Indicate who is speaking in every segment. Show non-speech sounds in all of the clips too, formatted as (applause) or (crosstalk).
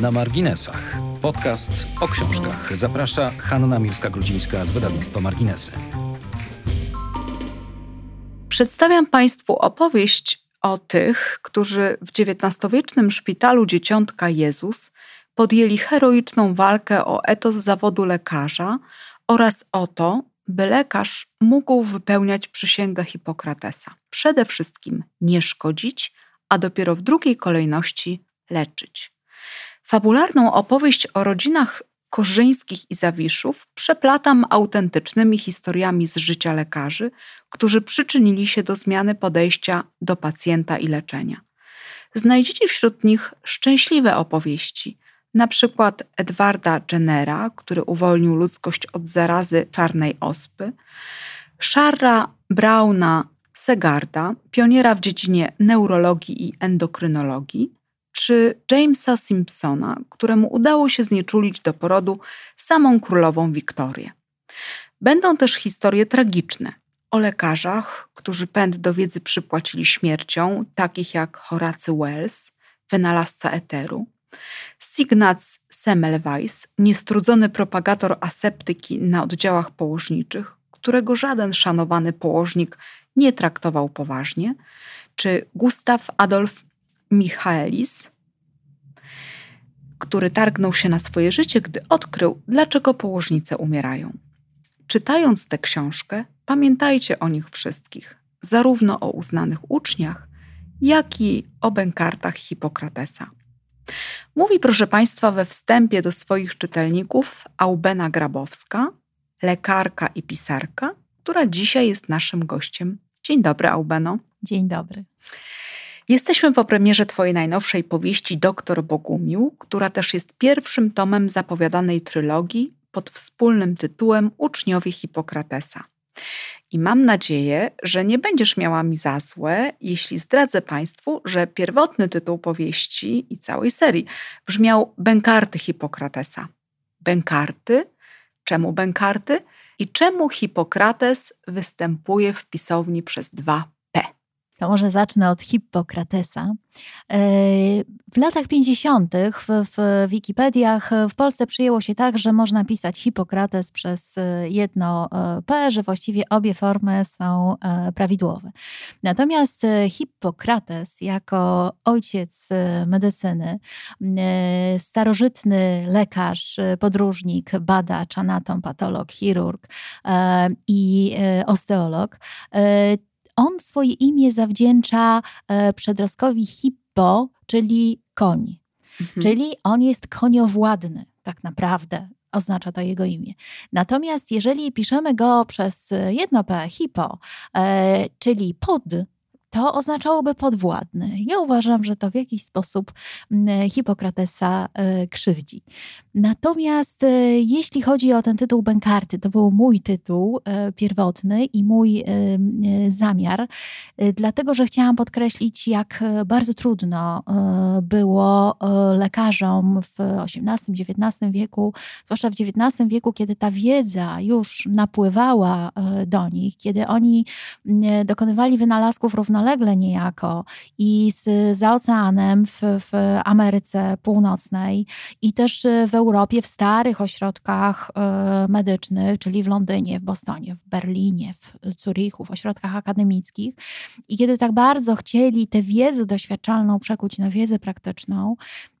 Speaker 1: Na marginesach. Podcast o książkach. Zaprasza Hanna Miłska-Grudzińska z wydawnictwa Marginesy.
Speaker 2: Przedstawiam Państwu opowieść o tych, którzy w XIX-wiecznym szpitalu Dzieciątka Jezus podjęli heroiczną walkę o etos zawodu lekarza oraz o to, by lekarz mógł wypełniać przysięgę Hipokratesa. Przede wszystkim nie szkodzić, a dopiero w drugiej kolejności leczyć. Fabularną opowieść o rodzinach Korzyńskich i Zawiszów przeplatam autentycznymi historiami z życia lekarzy, którzy przyczynili się do zmiany podejścia do pacjenta i leczenia. Znajdziecie wśród nich szczęśliwe opowieści, na przykład Edwarda Jennera, który uwolnił ludzkość od zarazy czarnej ospy, Charlesa Brauna Segarda, pioniera w dziedzinie neurologii i endokrynologii, czy Jamesa Simpsona, któremu udało się znieczulić do porodu samą królową Wiktorię. Będą też historie tragiczne o lekarzach, którzy pęd do wiedzy przypłacili śmiercią, takich jak Horacy Wells, wynalazca eteru, Signac Semmelweis, niestrudzony propagator aseptyki na oddziałach położniczych, którego żaden szanowany położnik nie traktował poważnie, czy Gustav Adolf Michaelis, który targnął się na swoje życie, gdy odkrył, dlaczego położnice umierają. Czytając tę książkę, pamiętajcie o nich wszystkich, zarówno o uznanych uczniach, jak i o bękartach Hipokratesa. Mówi, proszę Państwa, we wstępie do swoich czytelników Aubena Grabowska, lekarka i pisarka, która dzisiaj jest naszym gościem. Dzień dobry, Aubeno.
Speaker 3: Dzień dobry.
Speaker 2: Jesteśmy po premierze Twojej najnowszej powieści Doktor Bogumił, która też jest pierwszym tomem zapowiadanej trylogii pod wspólnym tytułem Uczniowie Hipokratesa. I mam nadzieję, że nie będziesz miała mi za złe, jeśli zdradzę Państwu, że pierwotny tytuł powieści i całej serii brzmiał Bękarty Hipokratesa. Bękarty? Czemu bękarty? I czemu Hipokrates występuje w pisowni przez dwa
Speaker 3: to może zacznę od Hippokratesa. E, w latach 50. W, w Wikipediach w Polsce przyjęło się tak, że można pisać Hippokrates przez jedno e, P, że właściwie obie formy są e, prawidłowe. Natomiast Hippokrates jako ojciec medycyny, starożytny lekarz, podróżnik, badacz, anatom, patolog, chirurg i osteolog, on swoje imię zawdzięcza e, przedrostkowi hippo, czyli koń. Mhm. Czyli on jest koniowładny, tak naprawdę oznacza to jego imię. Natomiast jeżeli piszemy go przez jedno P, hippo, e, czyli pod, to oznaczałoby podwładny. Ja uważam, że to w jakiś sposób Hipokratesa e, krzywdzi. Natomiast e, jeśli chodzi o ten tytuł Bękarty, to był mój tytuł e, pierwotny i mój zamiar, dlatego że chciałam podkreślić, jak bardzo trudno było lekarzom w XVIII-XIX wieku, zwłaszcza w XIX wieku, kiedy ta wiedza już napływała do nich, kiedy oni dokonywali wynalazków równolegle niejako i z, za oceanem w, w Ameryce Północnej i też w Europie, w starych ośrodkach e, medycznych, czyli w Londynie, w Bostonie, w Berlinie, w Zurichu, w ośrodkach akademickich. I kiedy tak bardzo chcieli tę wiedzę doświadczalną przekuć na wiedzę praktyczną,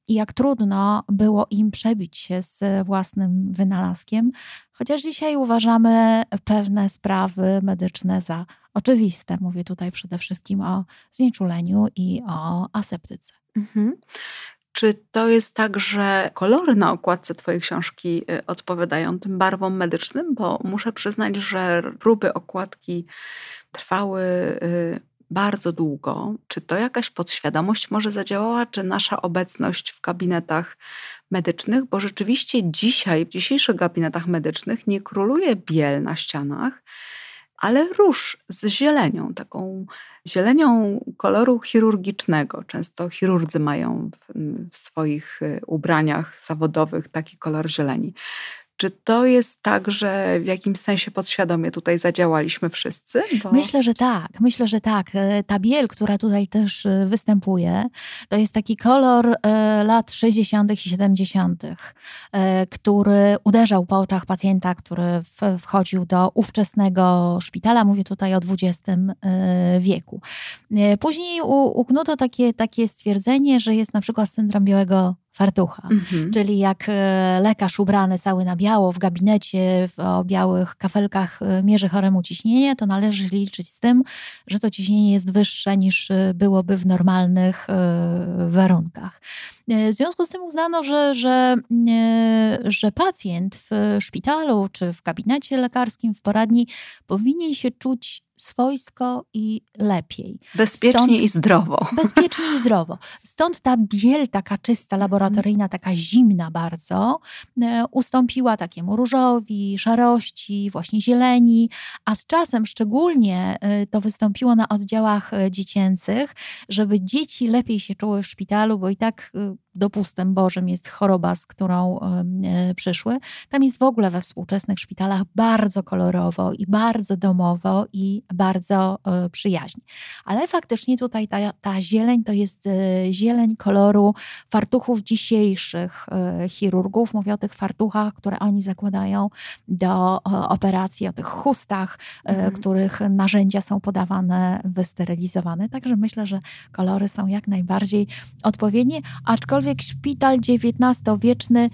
Speaker 3: i jak trudno było im przebić się z własnym wynalazkiem, chociaż dzisiaj uważamy pewne sprawy medyczne za oczywiste. Mówię tutaj przede wszystkim o znieczuleniu i o aseptyce. Mhm.
Speaker 2: Czy to jest tak, że kolory na okładce Twojej książki y, odpowiadają tym barwom medycznym? Bo muszę przyznać, że próby okładki trwały y, bardzo długo. Czy to jakaś podświadomość może zadziałała, czy nasza obecność w gabinetach medycznych? Bo rzeczywiście dzisiaj, w dzisiejszych gabinetach medycznych nie króluje biel na ścianach, ale róż z zielenią, taką zielenią koloru chirurgicznego. Często chirurdzy mają w, w swoich y, ubraniach zawodowych taki kolor zieleni. Czy to jest tak, że w jakimś sensie podświadomie tutaj zadziałaliśmy wszyscy?
Speaker 3: Bo... Myślę, że tak. Myślę, że tak. E, ta biel, która tutaj też e, występuje, to jest taki kolor e, lat 60. i 70., który uderzał po oczach pacjenta, który wchodził do ówczesnego szpitala. Mówię tutaj o XX wieku. Później uknuto takie, takie stwierdzenie, że jest na przykład syndrom białego fartucha. Mhm. Czyli jak e, lekarz ubrany cały na biało w gabinecie w, o białych kafelkach e, mierzy choremu ciśnienie, to należy liczyć z tym, że to ciśnienie jest wyższe niż e, byłoby w normalnych warunkach. W związku z tym uznano, że, że, że pacjent w szpitalu czy w gabinecie lekarskim, w poradni powinien się czuć swojsko i lepiej.
Speaker 2: Bezpiecznie Stąd, i zdrowo. (laughs)
Speaker 3: Bezpiecznie i zdrowo. Stąd ta biel taka czysta, laboratoryjna, taka zimna bardzo, e, ustąpiła takiemu różowi, szarości, właśnie zieleni, a z czasem szczególnie e, to wystąpiło na oddziałach e, dziecięcych, żeby dzieci lepiej się czuły w szpitalu, bo i tak dopustem Bożym jest choroba, z którą e, przyszły. Tam jest w ogóle we współczesnych szpitalach bardzo kolorowo i bardzo domowo i bardzo e, przyjaźnie. Ale faktycznie tutaj ta, ta zieleń to jest e, zieleń koloru fartuchów dzisiejszych chirurgów. Mówię o tych fartuchach, które oni zakładają do operacji, o tych chustach, mhm. których narzędzia są podawane, wysterylizowane. Także myślę, że kolory są jak najbardziej odpowiednie, aczkolwiek szpital XIX-wieczny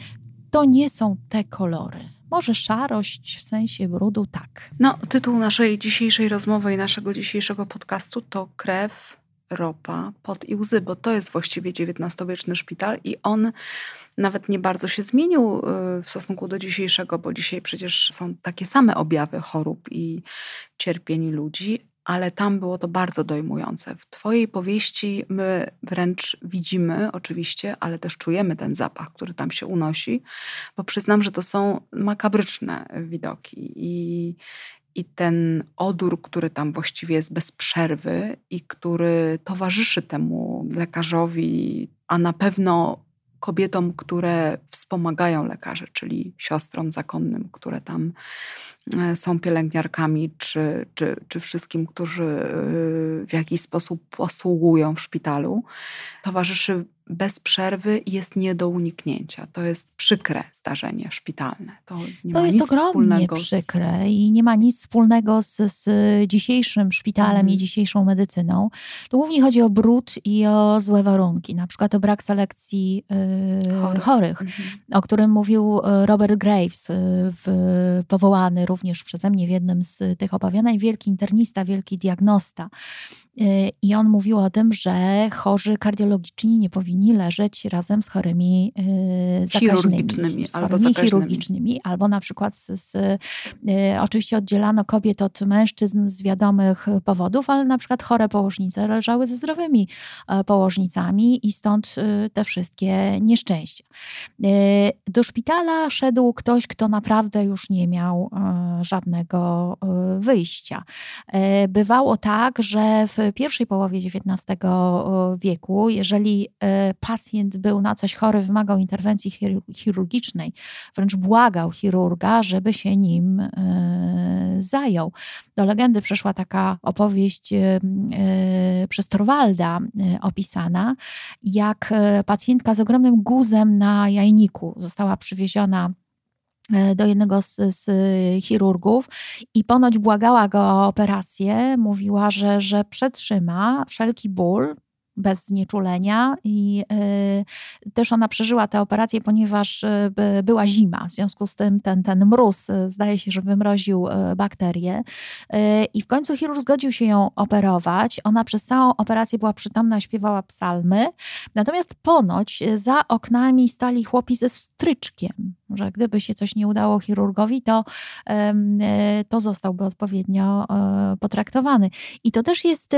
Speaker 3: to nie są te kolory. Może szarość w sensie brudu, tak.
Speaker 2: No, tytuł naszej dzisiejszej rozmowy i naszego dzisiejszego podcastu to Krew, ropa, pot i łzy, bo to jest właściwie XIX-wieczny szpital i on nawet nie bardzo się zmienił y, w stosunku do dzisiejszego, bo dzisiaj przecież są takie same objawy chorób i cierpień ludzi, ale tam było to bardzo dojmujące. W Twojej powieści my wręcz widzimy, oczywiście, ale też czujemy ten zapach, który tam się unosi, bo przyznam, że to są makabryczne widoki i, i ten odór, który tam właściwie jest bez przerwy i który towarzyszy temu lekarzowi, a na pewno kobietom, które wspomagają lekarzy, czyli siostrom zakonnym, które tam e, są pielęgniarkami, czy, czy, czy wszystkim, którzy e, w jakiś sposób posługują w szpitalu, towarzyszy bez przerwy jest nie do uniknięcia. To jest przykre zdarzenie szpitalne. To, nie
Speaker 3: to
Speaker 2: ma
Speaker 3: jest
Speaker 2: nic
Speaker 3: ogromnie
Speaker 2: wspólnego
Speaker 3: przykre i nie ma nic wspólnego z, z dzisiejszym szpitalem mm. i mhm. dzisiejszą medycyną. Tu głównie chodzi o brud i o złe warunki, na przykład o brak selekcji yy, chorych, chorych mm -hmm. o którym mówił y, Robert Graves, yy, powołany również przeze mnie w jednym z tych opowiadań, wielki internista, wielki diagnosta. Y, I on mówił o tym, że chorzy kardiologiczni nie powinni leżeć razem z chorymi y,
Speaker 2: chirurgicznymi,
Speaker 3: z albo chorymi chirurgicznymi, albo na przykład z, z, y, oczywiście oddzielano kobiet od mężczyzn z wiadomych powodów, ale na przykład chore położnice leżały ze zdrowymi e, położnicami i stąd te wszystkie nieszczęścia. Do szpitala szedł ktoś, kto naprawdę już nie miał e, żadnego e, wyjścia. Bywało tak, że w pierwszej połowie XIX wieku, jeżeli e, pacjent był na coś chory, wymagał interwencji chirurgicznej, wręcz błagał chirurga, żeby się nim e, zajął. Do legendy przeszła taka opowieść e, przez Torwalda opisana, jak pacjentka z ogromnym guzem na jajniku została przywieziona do jednego z, z, chirurgów i ponoć błagała go o operację. Mówiła, że, że przetrzyma wszelki ból, bez znieczulenia i y, też ona przeżyła tę operację, ponieważ y, była zima, w związku z tym ten, ten mróz y, zdaje się, że wymroził bakterię i w końcu chirurg zgodził się ją operować. Ona przez całą operację była przytomna, śpiewała psalmy, natomiast ponoć za oknami stali chłopi ze stryczkiem, że gdyby się coś nie udało chirurgowi, to, to zostałby odpowiednio potraktowany. I to też jest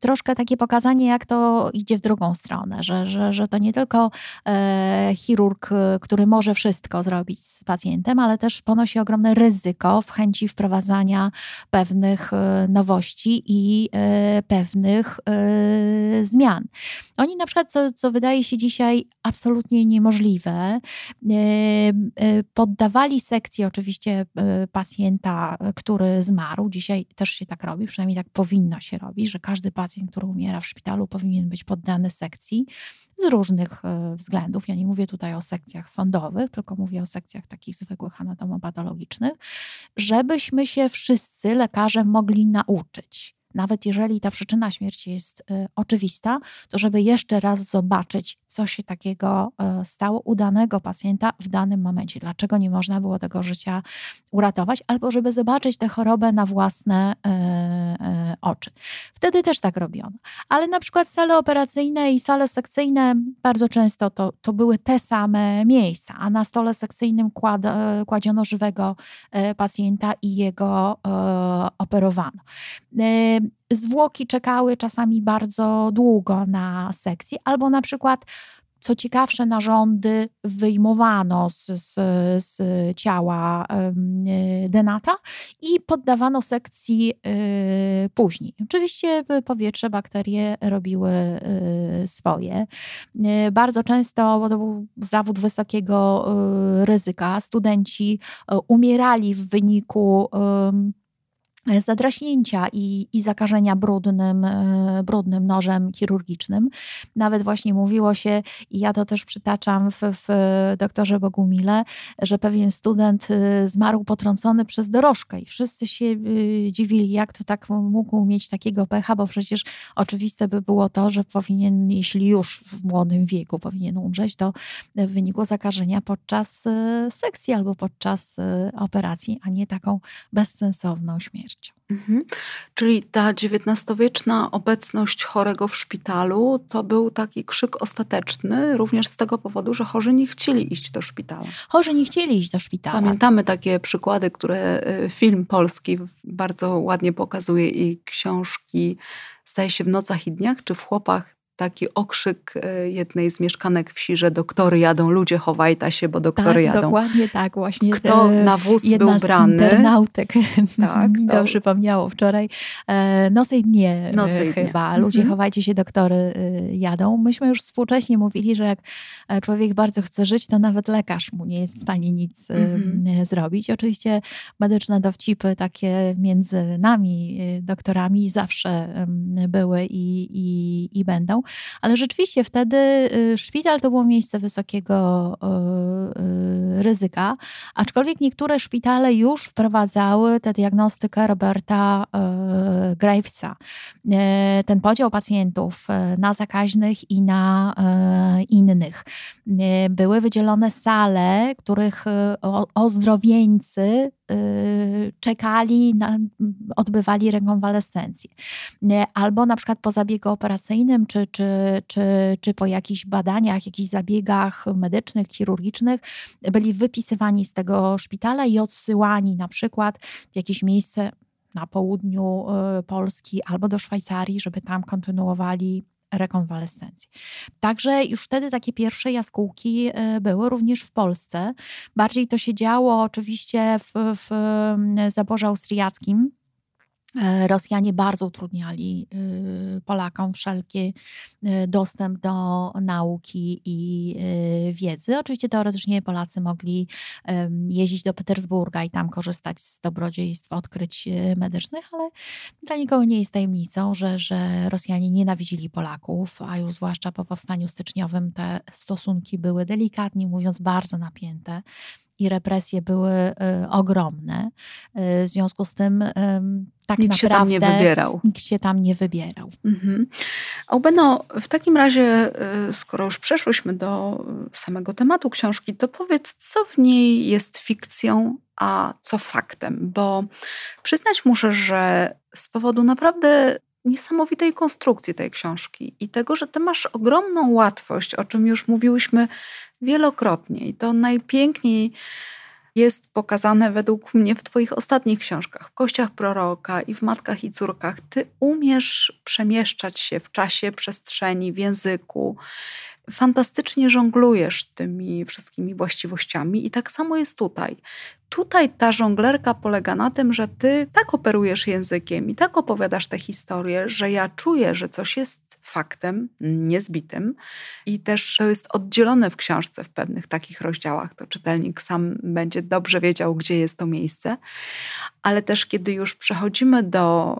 Speaker 3: troszkę takie pokazanie, jak to idzie w drugą stronę, że, że, że to nie tylko e, chirurg, który może wszystko zrobić z pacjentem, ale też ponosi ogromne ryzyko w chęci wprowadzania pewnych e, nowości i e, pewnych e, zmian. Oni na przykład, co, co wydaje się dzisiaj absolutnie niemożliwe, Poddawali sekcji oczywiście pacjenta, który zmarł. Dzisiaj też się tak robi, przynajmniej tak powinno się robić, że każdy pacjent, który umiera w szpitalu, powinien być poddany sekcji z różnych względów. Ja nie mówię tutaj o sekcjach sądowych, tylko mówię o sekcjach takich zwykłych anatomopatologicznych, żebyśmy się wszyscy lekarze mogli nauczyć nawet jeżeli ta przyczyna śmierci jest y, oczywista, to żeby jeszcze raz zobaczyć, co się takiego y, stało u danego pacjenta w danym momencie, dlaczego nie można było tego życia uratować, albo żeby zobaczyć tę chorobę na własne y, oczy. Wtedy też tak robiono. Ale na przykład sale operacyjne i sale sekcyjne bardzo często to, to były te same miejsca, a na stole sekcyjnym kład, kładziono żywego pacjenta i jego operowano zwłoki czekały czasami bardzo długo na sekcji, albo na przykład co ciekawsze, narządy wyjmowano z, z, z, ciała denata i poddawano sekcji y, później. Oczywiście powietrze, bakterie robiły y, swoje. Y, bardzo często, bo to był zawód wysokiego ryzyka, studenci umierali w wyniku zadraśnięcia i, i zakażenia brudnym, e, brudnym nożem chirurgicznym. Nawet właśnie mówiło się, i ja to też przytaczam w, w doktorze Bogumile, że pewien student e, zmarł potrącony przez dorożkę i wszyscy się dziwili, jak to tak mógł mieć takiego pecha, bo przecież oczywiste by było to, że powinien, jeśli już w młodym wieku powinien umrzeć, to w wyniku zakażenia podczas sekcji albo podczas operacji, a nie taką bezsensowną śmierć.
Speaker 2: Mhm. Czyli ta XIX-wieczna obecność chorego w szpitalu to był taki krzyk ostateczny, również z tego powodu, że chorzy nie chcieli iść do szpitala.
Speaker 3: Chorzy nie chcieli iść do szpitala.
Speaker 2: Pamiętamy takie przykłady, które y, film polski bardzo ładnie pokazuje i książki, zdaje się, w nocach i dniach, czy w chłopach taki okrzyk e, jednej z mieszkanek wsi, że doktory jadą, ludzie chowajta się, bo doktory
Speaker 3: tak,
Speaker 2: jadą.
Speaker 3: dokładnie tak właśnie.
Speaker 2: Kto na wóz był brany.
Speaker 3: internautek (laughs) tak, (laughs) mi to przypomniało wczoraj. E, Nocy i dnie e, Nocy i chyba. Dnie. Ludzie mhm. chowajcie się, doktory jadą. Myśmy już współcześnie mówili, że jak człowiek bardzo chce żyć, to nawet lekarz mu nie jest w stanie nic mhm. zrobić. Oczywiście medyczne dowcipy takie między nami, doktorami zawsze były i, i, i będą ale rzeczywiście wtedy y, szpital to było miejsce wysokiego y, y, ryzyka, aczkolwiek niektóre szpitale już wprowadzały tę diagnostykę Roberta Gravesa. Ten podział pacjentów na zakaźnych i na innych. Były wydzielone sale, których ozdrowieńcy Y, czekali, na, odbywali rekonwalescencję. Albo na przykład po zabiegu operacyjnym, czy, czy, czy, czy po jakichś badaniach, jakichś zabiegach medycznych, chirurgicznych, byli wypisywani z tego szpitala i odsyłani na przykład w jakieś miejsce na południu y, Polski albo do Szwajcarii, żeby tam kontynuowali rekonwalescencji. Także już wtedy takie pierwsze jaskółki y, były również w Polsce. Bardziej to się działo oczywiście w, w zaborze austriackim Rosjanie bardzo utrudniali y, Polakom wszelki y, dostęp do nauki i y, wiedzy. Oczywiście teoretycznie Polacy mogli jeździć do Petersburga i tam korzystać z dobrodziejstw odkryć medycznych, ale dla nikogo nie jest tajemnicą, że, że Rosjanie nienawidzili Polaków, a już zwłaszcza po powstaniu styczniowym te stosunki były delikatnie mówiąc bardzo napięte i represje były y, ogromne. Y, w związku z tym tak
Speaker 2: nikt
Speaker 3: naprawdę
Speaker 2: się tam nie wybierał.
Speaker 3: Nikt się tam nie wybierał.
Speaker 2: Mhm. W takim razie, y, skoro już przeszłyśmy do samego tematu książki, to powiedz, co w niej jest fikcją, a co faktem, bo przyznać muszę, że z powodu naprawdę niesamowitej konstrukcji tej książki i tego, że ty masz ogromną łatwość, o czym już mówiłyśmy wielokrotnie. I to najpiękniej jest pokazane według mnie w Twoich ostatnich książkach, w Kościach Proroka i w Matkach i Córkach. Ty umiesz przemieszczać się w czasie, przestrzeni, w języku, fantastycznie żonglujesz tymi wszystkimi właściwościami i tak samo jest tutaj. Tutaj ta żonglerka polega na tym, że ty tak operujesz językiem i tak opowiadasz tę historię, że ja czuję, że coś jest faktem niezbitym i też to jest oddzielone w książce w pewnych takich rozdziałach. To czytelnik sam będzie dobrze wiedział, gdzie jest to miejsce, ale też kiedy już przechodzimy do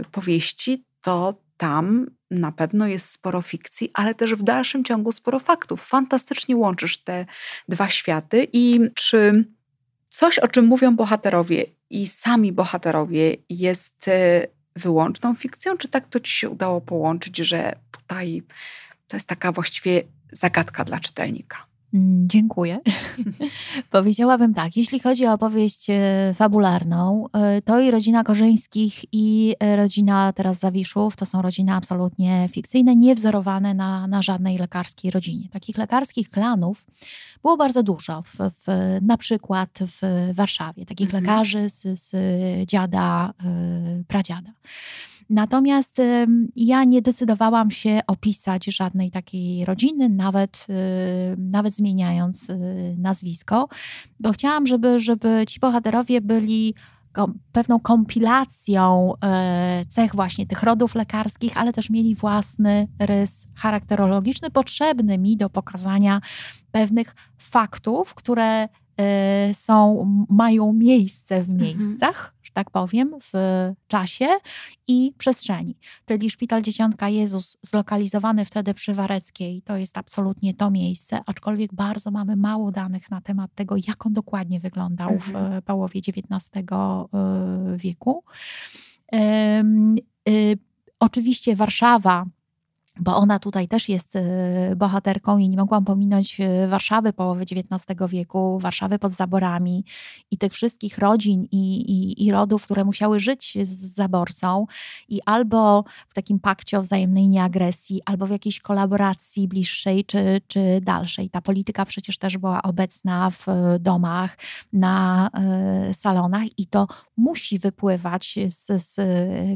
Speaker 2: y, powieści, to tam na pewno jest sporo fikcji, ale też w dalszym ciągu sporo faktów. Fantastycznie łączysz te dwa światy i czy coś, o czym mówią bohaterowie i sami bohaterowie jest y, wyłączną fikcją, czy tak to ci się udało połączyć, że tutaj to jest taka właściwie zagadka dla czytelnika?
Speaker 3: Mm, dziękuję. (laughs) Powiedziałabym tak, jeśli chodzi o opowieść e, fabularną, e, to i rodzina Korzyńskich i e, rodzina teraz Zawiszów to są rodziny absolutnie fikcyjne, niewzorowane na, na żadnej lekarskiej rodzinie. Takich lekarskich klanów było bardzo dużo, w, w na przykład w Warszawie, takich mhm. lekarzy z, z dziada, pradziada. Natomiast ja nie decydowałam się opisać żadnej takiej rodziny, nawet, nawet zmieniając y, nazwisko, bo chciałam, żeby, żeby ci bohaterowie byli pewną kompilacją e, cech właśnie tych rodów lekarskich, ale też mieli własny rys charakterologiczny, potrzebny mi do pokazania pewnych faktów, które e, są, mają miejsce w mhm. miejscach, tak powiem, w czasie i przestrzeni. Czyli Szpital Dzieciątka Jezus zlokalizowany wtedy przy Wareckiej, to jest absolutnie to miejsce, aczkolwiek bardzo mamy mało danych na temat tego, jak on dokładnie wyglądał mhm. w połowie XIX y, wieku. Y, oczywiście Warszawa bo ona tutaj też jest y, bohaterką i nie mogłam pominąć y, Warszawy połowy XIX wieku, Warszawy pod zaborami i tych wszystkich rodzin i, i, i rodów, które musiały żyć z zaborcą i albo w takim pakcie o wzajemnej nieagresji, albo w jakiejś kolaboracji bliższej czy, czy dalszej. Ta polityka przecież też była obecna w domach, na salonach i to musi wypływać z, z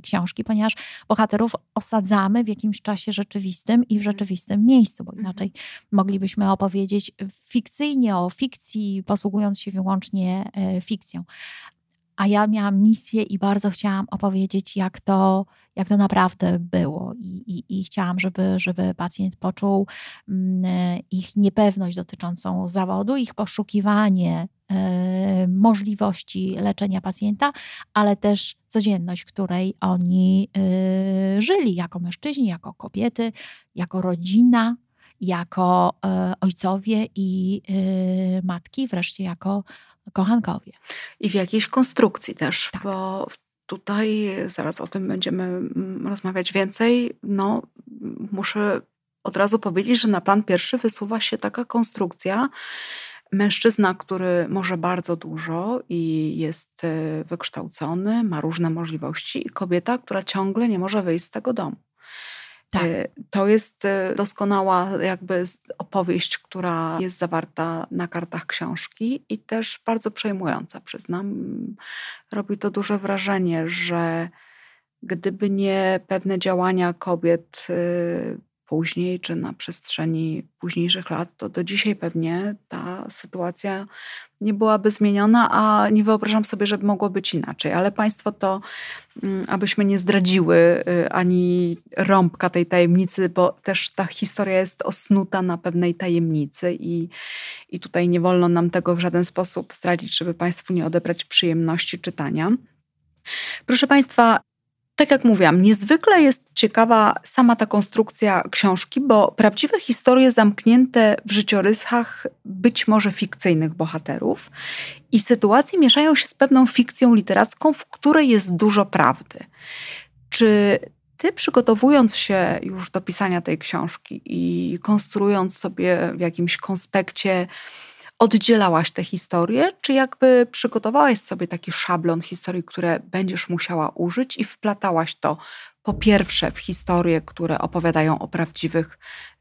Speaker 3: książki, ponieważ bohaterów osadzamy w jakimś czasie rzeczywistym rzeczywistym i w mhm. rzeczywistym miejscu, bo inaczej mhm. moglibyśmy opowiedzieć fikcyjnie o fikcji, posługując się wyłącznie e, fikcją. A ja miałam misję i bardzo chciałam opowiedzieć, jak to, jak to naprawdę było. I, i, i chciałam, żeby, żeby pacjent poczuł mm, e, ich niepewność dotyczącą zawodu, ich poszukiwanie e, możliwości leczenia pacjenta, ale też codzienność, której oni e, żyli jako mężczyźni, jako kobiety, jako rodzina, jako ojcowie i matki, wreszcie jako kochankowie.
Speaker 2: I w jakiejś konstrukcji też, tak. bo tutaj zaraz o tym będziemy mm, rozmawiać więcej. No, muszę od razu powiedzieć, że na plan pierwszy wysuwa się taka konstrukcja. Mężczyzna, który może bardzo dużo i jest e, wykształcony, ma różne możliwości, i kobieta, która ciągle nie może wyjść z tego domu. Tak. Y, to jest y, doskonała jakby opowieść, która jest zawarta na kartach książki i też bardzo przejmująca, przyznam. Robi to duże wrażenie, że gdyby nie pewne działania kobiet y, później, czy na przestrzeni późniejszych lat, to do dzisiaj pewnie ta sytuacja nie byłaby zmieniona, a nie wyobrażam sobie, żeby mogło być inaczej. Ale Państwo to, mm, abyśmy nie zdradziły y, ani rąbka tej tajemnicy, bo też ta historia jest osnuta na pewnej tajemnicy i, i tutaj nie wolno nam tego w żaden sposób zdradzić, żeby Państwu nie odebrać przyjemności czytania. Proszę Państwa, tak jak mówiłam, niezwykle jest ciekawa sama ta konstrukcja książki, bo prawdziwe historie zamknięte w życiorysach być może fikcyjnych bohaterów i sytuacje mieszają się z pewną fikcją literacką, w której jest dużo prawdy. Czy ty, przygotowując się już do pisania tej książki i konstruując sobie w jakimś konspekcie oddzielałaś te historie, czy jakby przygotowałaś sobie taki szablon historii, które będziesz musiała użyć i wplatałaś to po pierwsze w historie, które opowiadają o prawdziwych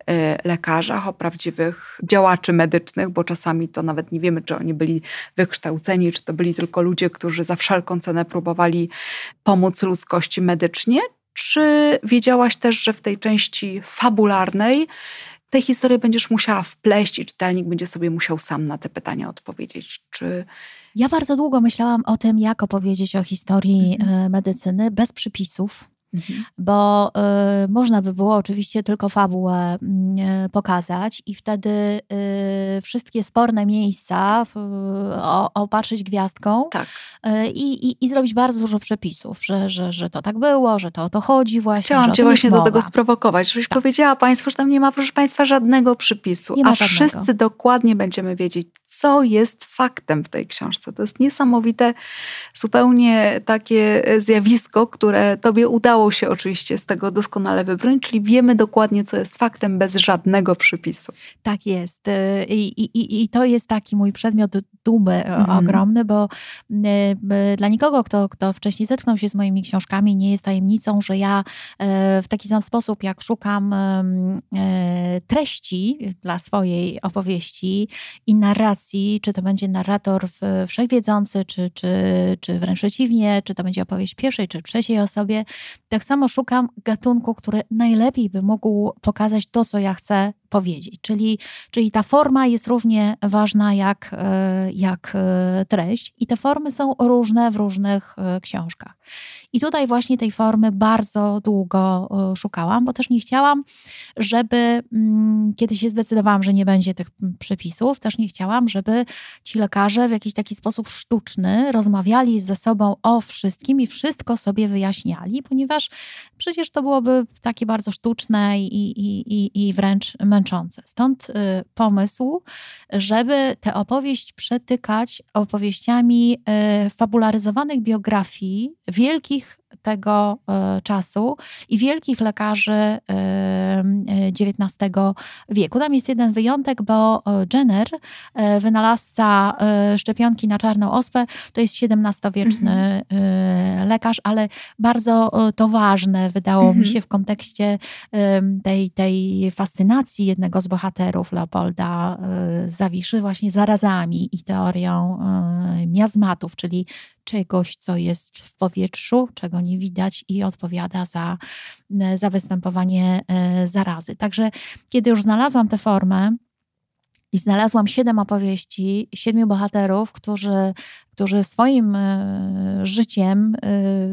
Speaker 2: y, lekarzach, o prawdziwych działaczy medycznych, bo czasami to nawet nie wiemy, czy oni byli wykształceni, czy to byli tylko ludzie, którzy za wszelką cenę próbowali pomóc ludzkości medycznie, czy wiedziałaś też, że w tej części fabularnej tę historię będziesz musiała wpleść i czytelnik będzie sobie musiał sam na te pytania odpowiedzieć. Czy
Speaker 3: ja bardzo długo myślałam o tym, jak opowiedzieć o historii mhm. medycyny bez przypisów. Mhm. Bo y, można by było oczywiście tylko fabułę y, pokazać i wtedy y, wszystkie sporne miejsca o, opatrzyć gwiazdką
Speaker 2: tak.
Speaker 3: Y, i, i, i, zrobić bardzo dużo przepisów, że, że, że to tak było, że to o to chodzi właśnie.
Speaker 2: Chciałam cię właśnie do tego sprowokować, żebyś tak. powiedziała Państwu, że tam nie ma, proszę Państwa, żadnego przypisu, a żadnego. wszyscy dokładnie będziemy wiedzieć, co jest faktem w tej książce. To jest niesamowite, zupełnie takie zjawisko, które Tobie udało się oczywiście z tego doskonale wybrać, czyli wiemy dokładnie, co jest faktem bez żadnego przypisu.
Speaker 3: Tak jest. Y, I, i, i to jest taki mój przedmiot dumy mhm. ogromny, bo y, y, dla nikogo, kto, kto wcześniej zetknął się z moimi książkami, nie jest tajemnicą, że ja w taki sam sposób, jak szukam treści dla swojej opowieści i narracji, czy to będzie narrator wszechwiedzący, czy, czy, czy wręcz przeciwnie, czy to będzie opowieść pierwszej czy trzeciej osobie, tak samo szukam gatunku, który najlepiej by mógł pokazać to, co ja chcę powiedzieć. Czyli, czyli ta forma jest równie ważna jak, e, jak e, treść, i te formy są różne w różnych e, książkach. I tutaj właśnie tej formy bardzo długo szukałam, bo też nie chciałam, żeby mm, kiedy się zdecydowałam, że nie będzie tych przepisów, też nie chciałam, żeby ci lekarze w jakiś taki sposób sztuczny rozmawiali ze sobą o wszystkim i wszystko sobie wyjaśniali, ponieważ przecież to byłoby takie bardzo sztuczne i, i, i, i wręcz męczące. Stąd y, pomysł, żeby tę opowieść przetykać opowieściami y, fabularyzowanych biografii wielkich tego e, czasu i wielkich lekarzy XIX e, wieku. Tam jest jeden wyjątek, bo e, Jenner, wynalazca szczepionki na czarną ospę, to jest XVII-wieczny mhm. lekarz, ale bardzo to ważne wydało mhm. mi się w kontekście tej, tej fascynacji jednego z bohaterów Leopolda Zawiszy właśnie zarazami i teorią miazmatów, czyli czegoś, co jest w powietrzu, czego nie widać i odpowiada za, e, za występowanie e, zarazy. Także kiedy już znalazłam tę formę, i znalazłam siedem opowieści, siedmiu bohaterów, którzy, którzy swoim e, życiem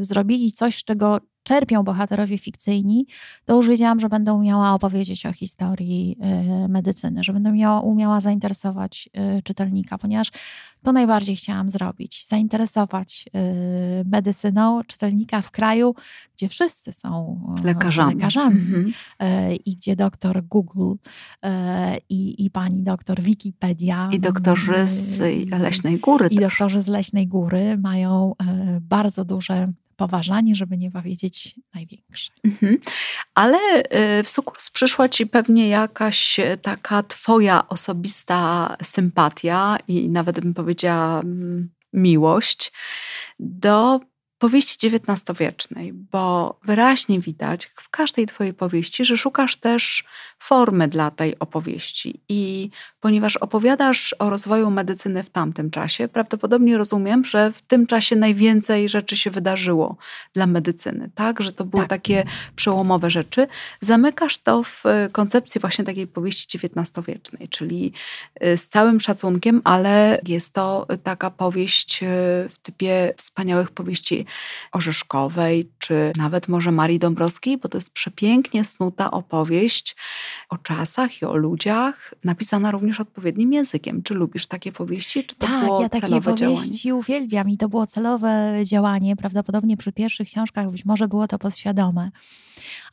Speaker 3: zrobili coś, czego czerpią bohaterowie fikcyjni, to już wiedziałam, że będę umiała opowiedzieć o historii medycyny, że będę miała, umiała zainteresować czytelnika, ponieważ to najbardziej chciałam zrobić. Zainteresować y, medycyną czytelnika w kraju, gdzie wszyscy są
Speaker 2: lekarzami,
Speaker 3: lekarzami -hmm. i gdzie doktor Google i, i pani doktor Wikipedia.
Speaker 2: I doktorzy z Leśnej Góry.
Speaker 3: I też. doktorzy z Leśnej Góry mają bardzo duże poważanie, żeby nie powiedzieć największe. Mhm.
Speaker 2: Ale w sukurs przyszła ci pewnie jakaś taka twoja osobista sympatia i nawet bym powiedziała mm, miłość do powieści XIX-wiecznej, bo wyraźnie widać w każdej Twojej powieści, że szukasz też formy dla tej opowieści. I ponieważ opowiadasz o rozwoju medycyny w tamtym czasie, prawdopodobnie rozumiem, że w tym czasie najwięcej rzeczy się wydarzyło dla medycyny, tak? Że to były tak. takie przełomowe rzeczy. Zamykasz to w e, koncepcji właśnie takiej powieści XIX-wiecznej, czyli e, z całym szacunkiem, ale jest to taka powieść e, w typie wspaniałych powieści Orzeszkowej, czy nawet może Marii Dąbrowskiej, bo to jest przepięknie snuta opowieść o czasach i o ludziach, napisana również odpowiednim językiem. Czy lubisz takie powieści, czy to
Speaker 3: tak,
Speaker 2: było
Speaker 3: ja takie powieści
Speaker 2: działanie?
Speaker 3: uwielbiam i to było celowe działanie. Prawdopodobnie przy pierwszych książkach być może było to podświadome.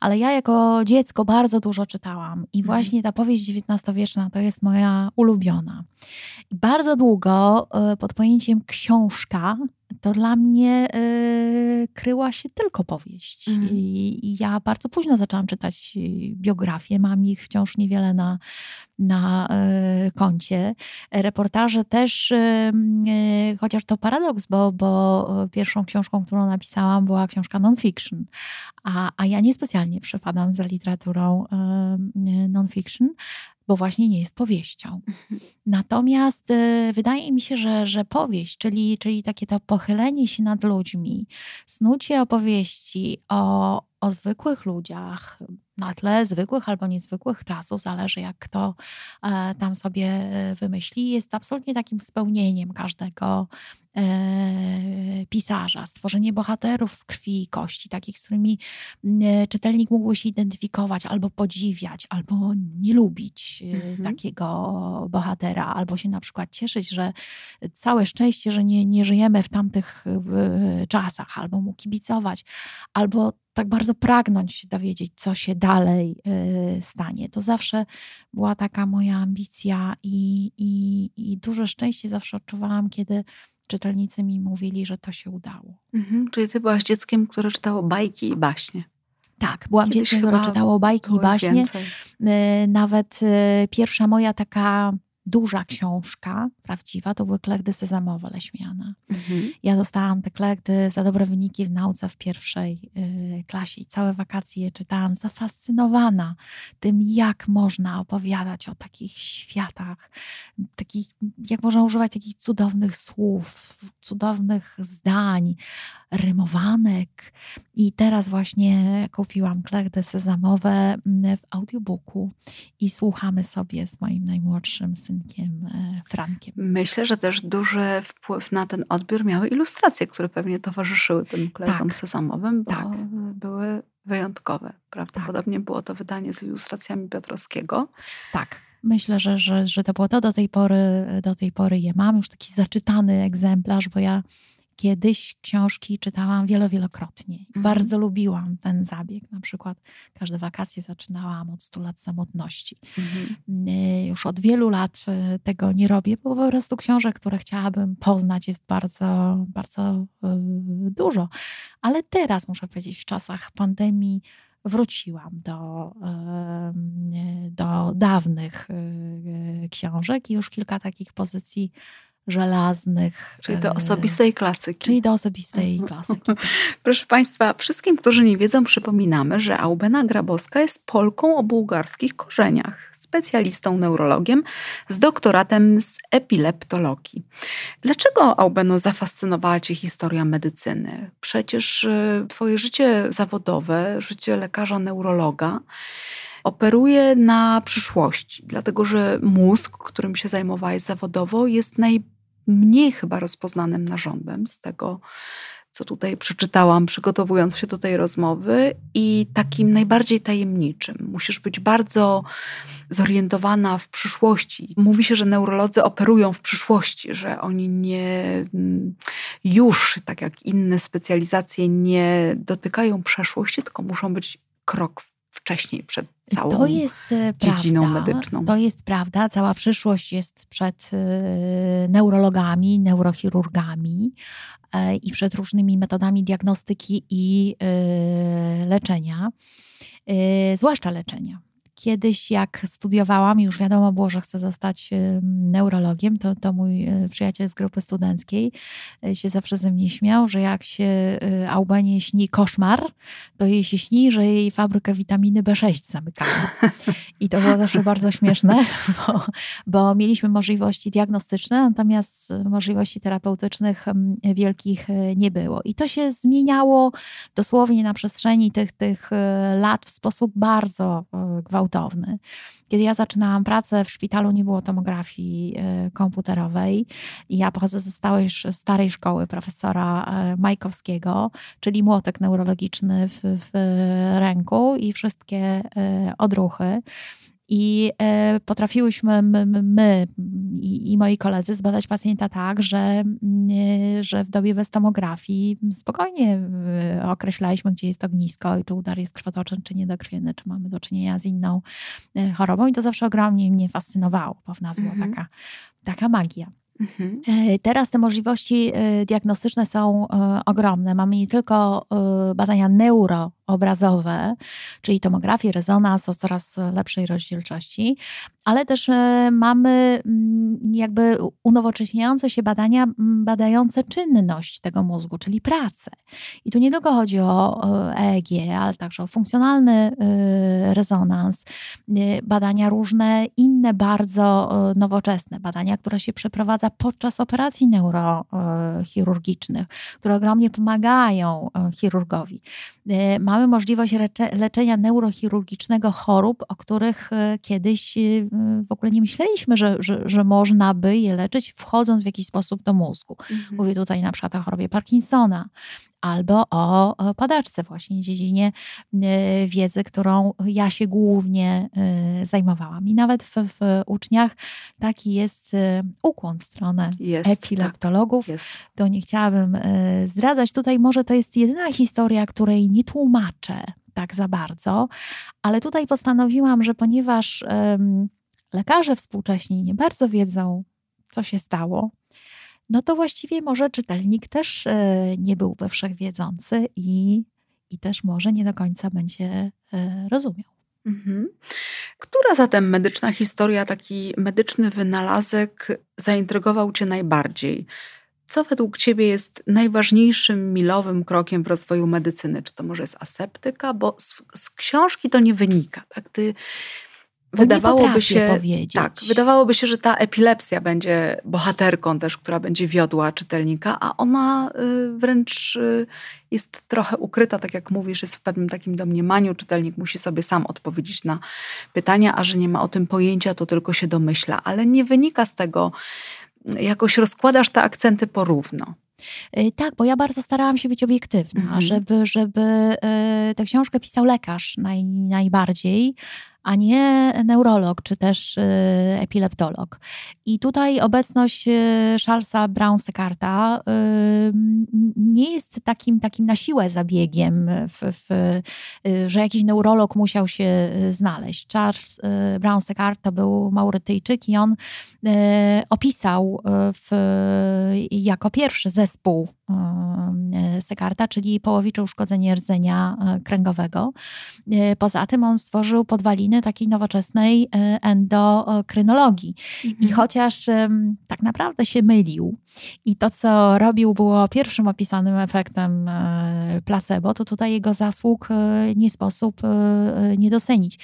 Speaker 3: Ale ja jako dziecko bardzo dużo czytałam i mhm. właśnie ta powieść XIX-wieczna to jest moja ulubiona. I bardzo długo e, pod pojęciem książka to dla mnie y, kryła się tylko powieść. Mm. I, I, ja bardzo późno zaczęłam czytać y, biografie, mam ich wciąż niewiele na, na y, koncie. Reportaże też, y, y, chociaż to paradoks, bo, bo pierwszą książką, którą napisałam, była książka non-fiction, a, a ja niespecjalnie przepadam za literaturą y, non-fiction bo właśnie nie jest powieścią. Mhm. Natomiast y, wydaje mi się, że, że powieść, czyli, czyli takie to pochylenie się nad ludźmi, snucie opowieści o, o zwykłych ludziach, na tle zwykłych albo niezwykłych czasów, zależy jak kto e, tam sobie e, wymyśli, jest absolutnie takim spełnieniem każdego pisarza. Stworzenie bohaterów z krwi i kości, takich, z którymi czytelnik mógłby się identyfikować, albo podziwiać, albo nie lubić mhm. takiego bohatera, albo się na przykład cieszyć, że całe szczęście, że nie, nie żyjemy w tamtych czasach, albo mu kibicować, albo tak bardzo pragnąć się dowiedzieć, co się dalej stanie. To zawsze była taka moja ambicja i, i, i duże szczęście zawsze odczuwałam, kiedy czytelnicy mi mówili, że to się udało.
Speaker 2: Mhm, czyli ty byłaś dzieckiem, które czytało bajki i baśnie.
Speaker 3: Tak, byłam dzieckiem, które czytało bajki i baśnie. Więcej. Y, nawet y, pierwsza moja taka duża książka, prawdziwa, to były klekdy sezamowe Leśmiana. Mhm. Ja dostałam te klekdy za dobre wyniki w nauce w pierwszej y, klasie i całe wakacje je czytałam, zafascynowana tym, jak można opowiadać o takich światach, takich, jak można używać takich cudownych słów, cudownych zdań, rymowanek. I teraz właśnie kupiłam klekdy sezamowe mm, w audiobooku i słuchamy sobie z moim najmłodszym synkiem e, Frankiem.
Speaker 2: Myślę, że też duży wpływ na ten odbiór miały ilustracje, które pewnie towarzyszyły tym klekdom tak. sezamowym, bo tak. były wyjątkowe. Prawdopodobnie tak. było to wydanie z ilustracjami Piotrowskiego.
Speaker 3: Tak. Myślę, że, że, że to było to. Do tej, pory, do tej pory je mam. Już taki zaczytany egzemplarz, bo ja Kiedyś książki czytałam wielo-wielokrotnie. Mhm. Bardzo lubiłam ten zabieg. Na przykład każde wakacje zaczynałam od 100 lat samotności. Mhm. Y, już od wielu lat y, tego nie robię, bo po prostu książek, które chciałabym poznać jest bardzo, bardzo y, dużo. Ale teraz muszę powiedzieć, w czasach pandemii wróciłam do, do dawnych książek i już kilka takich pozycji żelaznych.
Speaker 2: Czyli do osobistej klasyki.
Speaker 3: Czyli do osobistej mhm. klasyki. (laughs)
Speaker 2: Proszę Państwa, wszystkim, którzy nie wiedzą, przypominamy, że Aubena Grabowska jest Polką o bułgarskich korzeniach, specjalistą neurologiem z doktoratem z epileptologii. Dlaczego, Aubeno, zafascynowała Cię historia medycyny? Przecież y, Twoje życie zawodowe, życie lekarza neurologa, operuje na przyszłości, dlatego że mózg, którym się zajmowałeś zawodowo, jest najmniej chyba rozpoznanym narządem z tego, co tutaj przeczytałam, przygotowując się do tej rozmowy, i takim najbardziej tajemniczym. Musisz być bardzo zorientowana w przyszłości. Mówi się, że neurolodzy operują w przyszłości, że oni nie już, tak jak inne specjalizacje, nie dotykają przeszłości, tylko muszą być krok wcześniej przed całą to jest e, dziedziną
Speaker 3: prawda,
Speaker 2: medyczną.
Speaker 3: To jest prawda. Cała przyszłość jest przed e, neurologami, neurochirurgami e, i przed różnymi metodami diagnostyki i leczenia, zwłaszcza leczenia kiedyś, jak studiowałam, już wiadomo było, że chcę zostać neurologiem, to, to mój e, przyjaciel z grupy studenckiej e, się zawsze ze mnie śmiał, że jak się e, Aubanie śni koszmar, to jej się śni, że jej fabrykę witaminy B6 zamykają. I to było zawsze bardzo śmieszne, (laughs) bo, bo mieliśmy możliwości diagnostyczne, natomiast możliwości terapeutycznych wielkich nie było. I to się zmieniało dosłownie na przestrzeni tych, tych lat w sposób bardzo gwałtowny gwałtowny. Kiedy ja zaczynałam pracę w szpitalu, nie było tomografii e, komputerowej. I ja pochodzę ze stałej, starej szkoły profesora e, Majkowskiego, czyli młotek neurologiczny w, w ręku i wszystkie e, odruchy. I e, potrafiłyśmy my, my i, i, moi koledzy zbadać pacjenta tak, że, e, że w dobie bez tomografii spokojnie e, określaliśmy, gdzie jest ognisko i czy udar jest krwotoczny, czy niedokrwienny, czy mamy do czynienia z inną chorobą. I to zawsze ogromnie mnie fascynowało, bo w nas była mhm. taka, taka magia. Mhm. Teraz te możliwości diagnostyczne są ogromne. Mamy nie tylko badania neuro obrazowe, czyli tomografię, rezonans o coraz lepszej rozdzielczości, ale też e, mamy mm, jakby unowocześniające się badania badające czynność tego mózgu, czyli pracę. I tu nie tylko chodzi o EEG, ale także o funkcjonalny rezonans, badania różne inne bardzo nowoczesne, badania, które się przeprowadza podczas operacji neurochirurgicznych, które ogromnie pomagają chirurgowi. Mamy możliwość leczenia neurochirurgicznego chorób, o których kiedyś w ogóle nie myśleliśmy, że, że, że można by je leczyć, wchodząc w jakiś sposób do mózgu. Mhm. Mówię tutaj na przykład o chorobie Parkinsona, albo o padaczce właśnie, dziedzinie e, wiedzy, którą ja się głównie e, zajmowałam. I nawet w, w uczniach taki jest e, ukłon w stronę jest, epileptologów. Tak, jest. To nie chciałabym zdradzać. Tutaj może to jest jedyna historia, której nie tłumaczę tak za bardzo, ale tutaj postanowiłam, że ponieważ lekarze współcześni nie bardzo wiedzą, co się stało, no to właściwie może czytelnik też e, nie byłby wszechwiedzący i, i też może nie do końca będzie e, rozumiał. Mhm.
Speaker 2: Która zatem medyczna historia, taki medyczny wynalazek zaintrygował Cię najbardziej? Co według Ciebie jest najważniejszym milowym krokiem w rozwoju medycyny? Czy to może jest aseptyka? Bo z, z książki to nie wynika. Tak? Ty
Speaker 3: wydawałoby się, powiedzieć.
Speaker 2: tak, wydawałoby się, że ta epilepsja będzie bohaterką też, która będzie wiodła czytelnika, a ona y, wręcz y, jest trochę ukryta, tak jak mówisz, jest w pewnym takim domniemaniu. Czytelnik musi sobie sam odpowiedzieć na pytania, a że nie ma o tym pojęcia, to tylko się domyśla, ale nie wynika z tego, jakoś rozkładasz te akcenty porówno.
Speaker 3: Y, tak, bo ja bardzo starałam się być obiektywna, mhm. żeby, żeby tę książkę pisał lekarz naj, najbardziej, a nie neurolog czy też y, epileptolog. I tutaj obecność y, Charlesa Brown-Sekarta y, nie jest takim, takim na siłę zabiegiem, w, w, że jakiś neurolog musiał się znaleźć. Charles Brown-Sekart to był Maurytyjczyk i on opisał w, jako pierwszy zespół Sekarta, czyli połowicze uszkodzenie rdzenia kręgowego. Poza tym on stworzył podwaliny takiej nowoczesnej e, endokrynologii. Mhm. I chociaż tak naprawdę się mylił i to, co robił, było pierwszym opisanym efektem e, placebo, to tutaj jego zasług e, nie sposób nie docenić.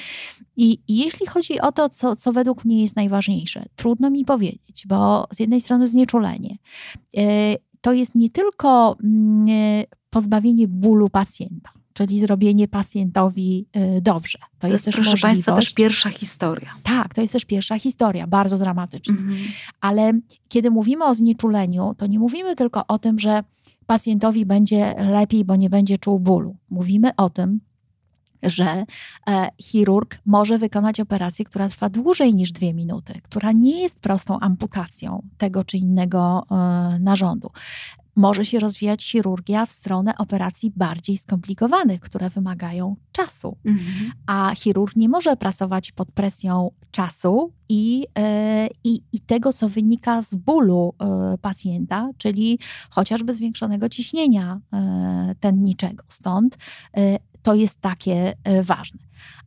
Speaker 3: I, i jeśli chodzi o to, co, co według mnie jest najważniejsze, trudno mi powiedzieć, bo z jednej strony znieczulenie to jest nie tylko mm, pozbawienie bólu pacjenta czyli zrobienie pacjentowi y, dobrze. To,
Speaker 2: to jest, jest, proszę Państwa, też pierwsza historia.
Speaker 3: Tak, to jest też pierwsza historia, bardzo dramatyczna. Mhm. Ale kiedy mówimy o znieczuleniu, to nie mówimy tylko o tym, że pacjentowi będzie lepiej, bo nie będzie czuł bólu. Mówimy o tym, że e, chirurg może wykonać operację, która trwa dłużej niż dwie minuty, która nie jest prostą amputacją tego czy innego e, narządu może się rozwijać chirurgia w stronę operacji bardziej skomplikowanych, które wymagają czasu. Mhm. A chirurg nie może pracować pod presją czasu i, yy, i, i tego, co wynika z bólu yy, pacjenta, czyli chociażby zwiększonego ciśnienia yy, tętniczego. Stąd to jest takie ważne.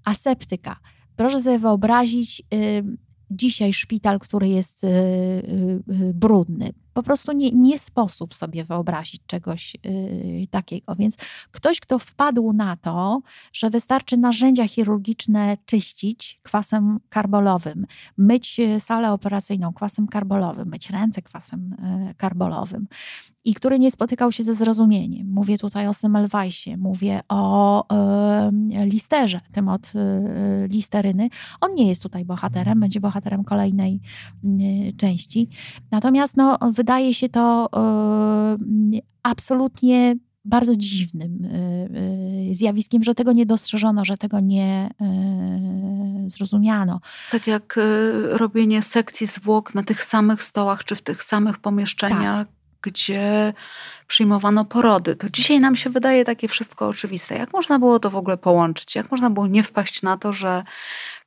Speaker 3: Aseptyka. Proszę sobie wyobrazić, dzisiaj szpital, który jest brudny, po prostu nie, nie sposób sobie wyobrazić czegoś yy, takiego. Więc ktoś, kto wpadł na to, że wystarczy narzędzia chirurgiczne czyścić kwasem karbolowym, myć y, salę operacyjną kwasem karbolowym, myć ręce kwasem yy, karbolowym i który nie spotykał się ze zrozumieniem. Mówię tutaj o Semmelweissie, mówię o yy, listerze, tym od y, listeryny. On nie jest tutaj bohaterem, będzie bohaterem kolejnej y, części. Natomiast no, wydaje się to e, absolutnie bardzo dziwnym e, zjawiskiem, że tego nie dostrzeżono, że tego nie zrozumiano.
Speaker 2: Tak jak robienie sekcji zwłok na tych samych stołach czy w tych samych pomieszczeniach, tak. Gdzie przyjmowano porody. To dzisiaj nam się wydaje takie wszystko oczywiste. Jak można było to w ogóle połączyć? Jak można było nie wpaść na to, że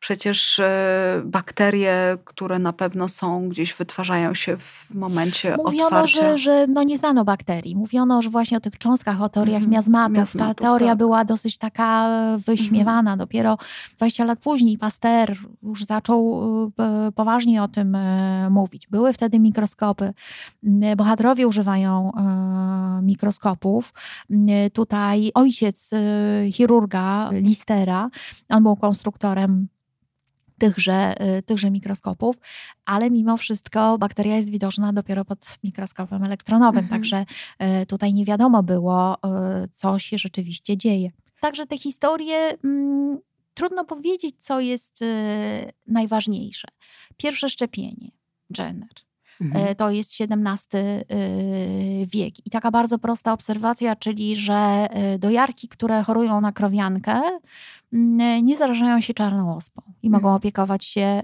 Speaker 2: Przecież e, bakterie, które na pewno są gdzieś, wytwarzają się w momencie
Speaker 3: Mówiono,
Speaker 2: otwarcia.
Speaker 3: że, że no nie znano bakterii. Mówiono że właśnie o tych cząstkach, o teoriach
Speaker 2: Mhm.
Speaker 3: miazmatów. Ta
Speaker 2: Miazmatów,
Speaker 3: teoria
Speaker 2: tak.
Speaker 3: była dosyć taka wyśmiewana. Dopiero 20 lat później Pasteur już zaczął e, poważnie o tym e, mówić. Były wtedy mikroskopy. Bohaterowie używają e, mikroskopów. Tutaj ojciec e, chirurga Listera, on był konstruktorem tychże, y, tychże mikroskopów, ale mimo wszystko bakteria jest widoczna dopiero pod mikroskopem elektronowym,
Speaker 2: Mhm.
Speaker 3: także y, tutaj nie wiadomo było, y, co się rzeczywiście dzieje. Także te historie, mm, trudno powiedzieć, co jest y, najważniejsze. Pierwsze szczepienie, Jenner.
Speaker 2: Mhm.
Speaker 3: To jest XVII y, wiek. I taka bardzo prosta obserwacja, czyli że dojarki, które chorują na krowiankę, nie zarażają się czarną ospą i mogą
Speaker 2: Mhm.
Speaker 3: opiekować się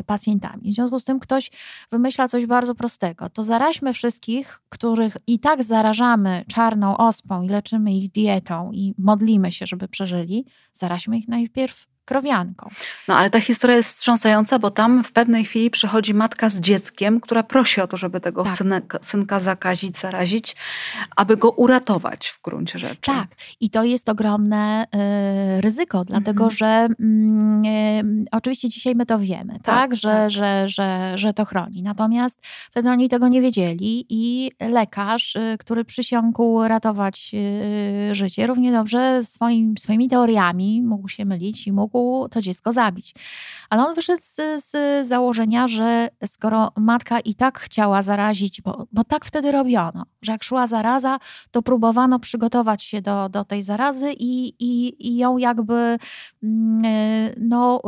Speaker 3: y, pacjentami. W związku z tym ktoś wymyśla coś bardzo prostego. To zaraźmy wszystkich, których i tak zarażamy czarną ospą i leczymy ich dietą i modlimy się, żeby przeżyli. Zaraźmy ich najpierw krowianką.
Speaker 2: No ale ta historia jest wstrząsająca, bo tam w pewnej chwili przychodzi matka z dzieckiem, która prosi o to, żeby tego
Speaker 3: Tak.
Speaker 2: synka, synka zakazić, zarazić, aby go uratować w gruncie rzeczy.
Speaker 3: Tak, i to jest ogromne y, ryzyko, dlatego
Speaker 2: Mhm.
Speaker 3: że mm, y, oczywiście dzisiaj my to wiemy, tak,
Speaker 2: Tak,
Speaker 3: Że,
Speaker 2: tak.
Speaker 3: Że, że, że to chroni. Natomiast wtedy oni tego nie wiedzieli i lekarz, y, który przysiągł ratować y, życie, równie dobrze swoim, swoimi teoriami mógł się mylić i mógł to dziecko zabić. Ale on wyszedł z, z założenia, że skoro matka i tak chciała zarazić, bo, bo tak wtedy robiono, że jak szła zaraza, to próbowano przygotować się do, do tej zarazy i, i, i ją jakby mm, e, no,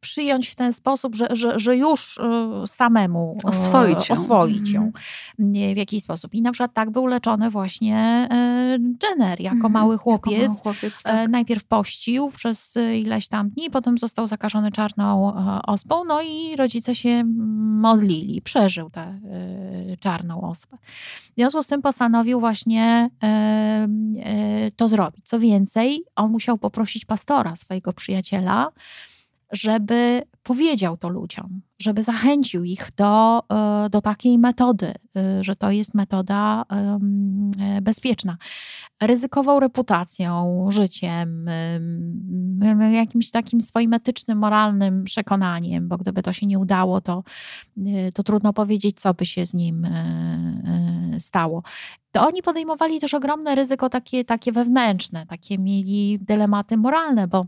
Speaker 3: przyjąć w ten sposób, że, że, że już e, samemu e,
Speaker 2: Oswoić ją.
Speaker 3: oswoić ją
Speaker 2: Mhm.
Speaker 3: w jakiś sposób. I na przykład tak był leczony właśnie Jenner jako
Speaker 2: Mhm.
Speaker 3: mały
Speaker 2: Jako
Speaker 3: chłopiec.
Speaker 2: mały chłopiec tak.
Speaker 3: Najpierw pościł przez ileś tam dni, potem został zakażony czarną e, ospą, no i rodzice się modlili. Przeżył tę e, czarną ospę. W związku z tym postanowił właśnie e, to zrobić. Co więcej, on musiał poprosić pastora, swojego przyjaciela, żeby powiedział to ludziom, żeby zachęcił ich do, e, do takiej metody, e, że to jest metoda e, bezpieczna. Ryzykował reputacją, życiem, em, jakimś takim swoim etycznym, moralnym przekonaniem, bo gdyby to się nie udało, to, to trudno powiedzieć, co by się z nim stało. To oni podejmowali też ogromne ryzyko takie, takie wewnętrzne, takie mieli dylematy moralne, bo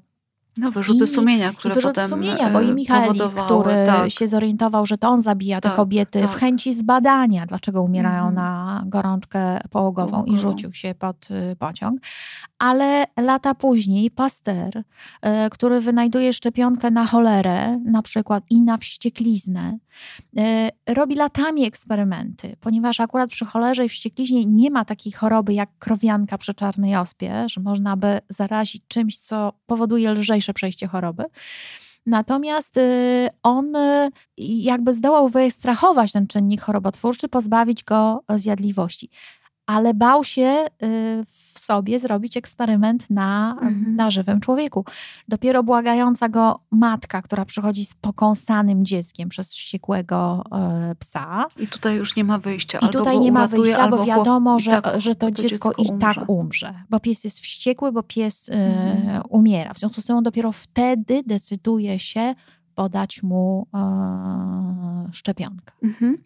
Speaker 2: No, wyrzuty
Speaker 3: i-
Speaker 2: sumienia,
Speaker 3: i
Speaker 2: które
Speaker 3: wyrzuty
Speaker 2: potem
Speaker 3: sumienia, bo i
Speaker 2: e,
Speaker 3: Michaelis,
Speaker 2: powodowały,
Speaker 3: który
Speaker 2: tak.
Speaker 3: się zorientował, że to on zabija te
Speaker 2: Tak,
Speaker 3: kobiety w
Speaker 2: tak.
Speaker 3: chęci zbadania, dlaczego umierają
Speaker 2: Mhm.
Speaker 3: na gorączkę połogową i rzucił się pod y, pociąg. Ale lata później Pasteur, y, który wynajduje szczepionkę na cholerę na przykład i na wściekliznę, y, robi latami eksperymenty, ponieważ akurat przy cholerze i wściekliźnie nie ma takiej choroby jak krowianka przy czarnej ospie, że można by zarazić czymś, co powoduje lżejsze przejście choroby. Natomiast y, on y, jakby zdołał wyekstrahować ten czynnik chorobotwórczy, pozbawić go zjadliwości. Ale bał się y, w sobie zrobić eksperyment na,
Speaker 2: Mhm.
Speaker 3: na żywym człowieku. Dopiero błagająca go matka, która przychodzi z pokąsanym dzieckiem przez wściekłego e, psa.
Speaker 2: I tutaj już nie ma wyjścia.
Speaker 3: I tutaj nie ma wyjścia,
Speaker 2: albo
Speaker 3: bo wiadomo, że,
Speaker 2: tak
Speaker 3: że to, dziecko, i tak
Speaker 2: umrze.
Speaker 3: Bo pies jest wściekły, bo pies e,
Speaker 2: Mhm.
Speaker 3: umiera. W związku z tym on dopiero wtedy decyduje się podać mu e, szczepionkę.
Speaker 2: Mhm.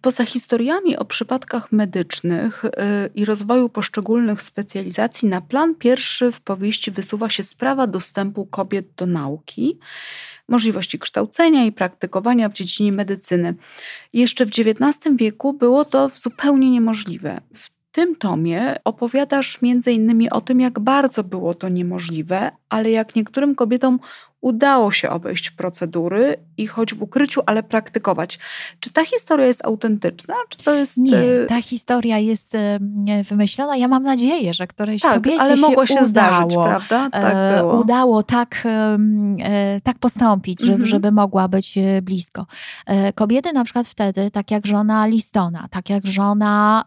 Speaker 2: Poza historiami o przypadkach medycznych y, i rozwoju poszczególnych specjalizacji, na plan pierwszy w powieści wysuwa się sprawa dostępu kobiet do nauki, możliwości kształcenia i praktykowania w dziedzinie medycyny. Jeszcze w XIX wieku było to zupełnie niemożliwe. W tym tomie opowiadasz między innymi o tym, jak bardzo było to niemożliwe, ale jak niektórym kobietom udało się obejść procedury i choć w ukryciu, ale praktykować. Czy ta historia jest autentyczna, czy to jest...
Speaker 3: Nie,
Speaker 2: e,
Speaker 3: ta historia jest e, wymyślona. Ja mam nadzieję, że którejś
Speaker 2: tak,
Speaker 3: kobiecie
Speaker 2: ale
Speaker 3: się
Speaker 2: mogło się
Speaker 3: udało.
Speaker 2: zdarzyć, prawda? Tak
Speaker 3: e,
Speaker 2: było.
Speaker 3: udało tak, tak postąpić, żeby,
Speaker 2: Mhm.
Speaker 3: żeby mogła być blisko. Kobiety na przykład wtedy, tak jak żona Listona, tak jak żona